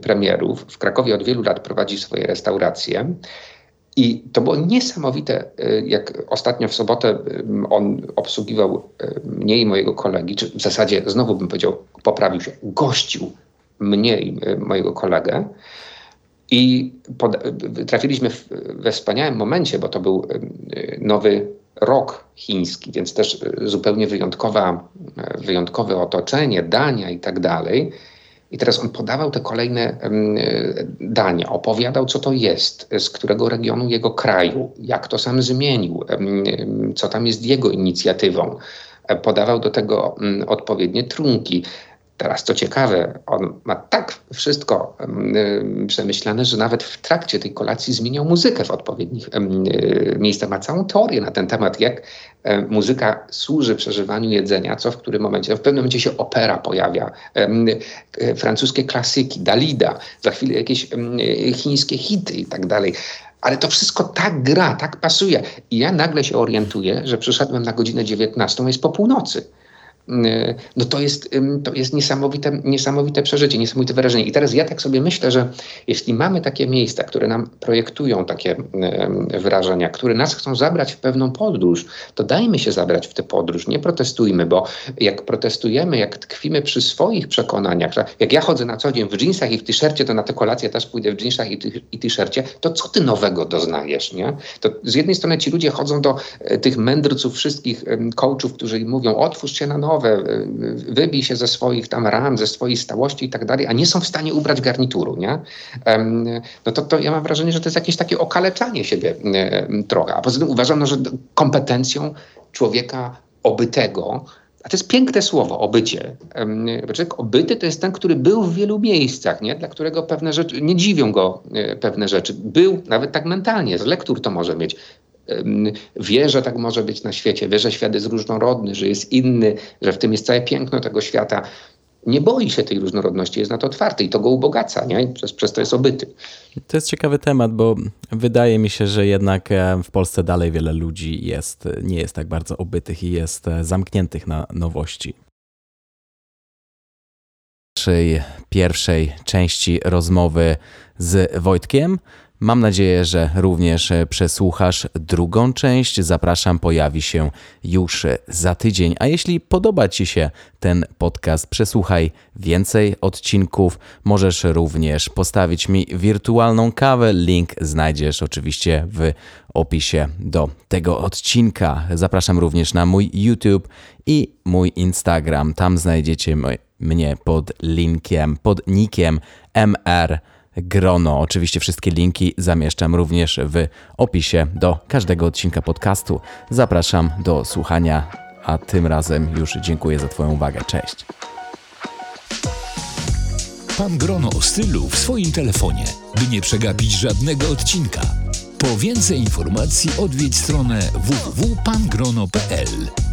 C: premierów. W Krakowie od wielu lat prowadzi swoje restauracje. I to było niesamowite, e, jak ostatnio w sobotę on obsługiwał e, mnie i mojego kolegi, czy w zasadzie znowu bym powiedział, poprawił się, gościł mnie i e, mojego kolegę. I pod, trafiliśmy w, we wspaniałym momencie, bo to był nowy rok chiński, więc też e, zupełnie wyjątkowa, e, wyjątkowe otoczenie, dania i tak dalej. I teraz on podawał te kolejne e, dania, opowiadał, co to jest, z którego regionu jego kraju, jak to sam zmienił, co tam jest jego inicjatywą. Podawał do tego odpowiednie trunki. Teraz co ciekawe, on ma tak wszystko y, przemyślane, że nawet w trakcie tej kolacji zmieniał muzykę w odpowiednich y, miejscach. Ma całą teorię na ten temat, jak y, muzyka służy przeżywaniu jedzenia, co w którym momencie. W pewnym momencie się opera pojawia, francuskie klasyki, Dalida, za chwilę jakieś chińskie hity i tak dalej ale to wszystko tak gra, tak pasuje. I ja nagle się orientuję, że przyszedłem na godzinę 19, jest po północy. Y, no to jest, to jest niesamowite, niesamowite przeżycie, niesamowite wyrażenie. I teraz ja tak sobie myślę, że jeśli mamy takie miejsca, które nam projektują takie wyrażenia, które nas chcą zabrać w pewną podróż, to dajmy się zabrać w tę podróż, nie protestujmy, bo jak protestujemy, jak tkwimy przy swoich przekonaniach, że jak ja chodzę na co dzień w dżinsach i w t-shircie, to na tę kolację też pójdę w dżinsach i t-shircie, to co ty nowego doznajesz, nie? To z jednej strony ci ludzie chodzą do e, tych mędrców, wszystkich coachów, którzy mówią, otwórz się na nowo, gotowe, wybij się ze swoich tam ram, ze swojej stałości i tak dalej, a nie są w stanie ubrać garnituru, nie? No to, to ja mam wrażenie, że to jest jakieś takie okaleczanie siebie trochę. A poza tym uważam, no, że kompetencją człowieka obytego, a to jest piękne słowo, obycie. Człowiek obyty to jest ten, który był w wielu miejscach, nie? dla którego pewne rzeczy, nie dziwią go e, pewne rzeczy. Był nawet tak mentalnie, z lektur to może mieć. Wie, że tak może być na świecie, wie, że świat jest różnorodny, że jest inny, że w tym jest całe piękno tego świata nie boi się tej różnorodności, jest na to otwarty i to go ubogaca, nie? Przez, przez to jest obyty.
A: To jest ciekawy temat, bo wydaje mi się, że jednak e, w Polsce dalej wiele ludzi jest, nie jest tak bardzo obytych i jest e, zamkniętych na nowości. Naszej pierwszej części rozmowy z Wojtkiem Mam nadzieję, że również e, przesłuchasz drugą część. Zapraszam, pojawi się już za tydzień. A jeśli podoba Ci się ten podcast, przesłuchaj więcej odcinków. Możesz również postawić mi wirtualną kawę. Link znajdziesz oczywiście w opisie do tego odcinka. Zapraszam również na mój YouTube i mój Instagram. Tam znajdziecie mnie pod linkiem, pod nickiem MR grono. Oczywiście wszystkie linki zamieszczam również w opisie do każdego odcinka podcastu. Zapraszam do słuchania, a tym razem już dziękuję za Twoją uwagę. Cześć.
B: Pan Grono o stylu w swoim telefonie, by nie przegapić żadnego odcinka. Po więcej informacji odwiedź stronę www.pangrono.pl.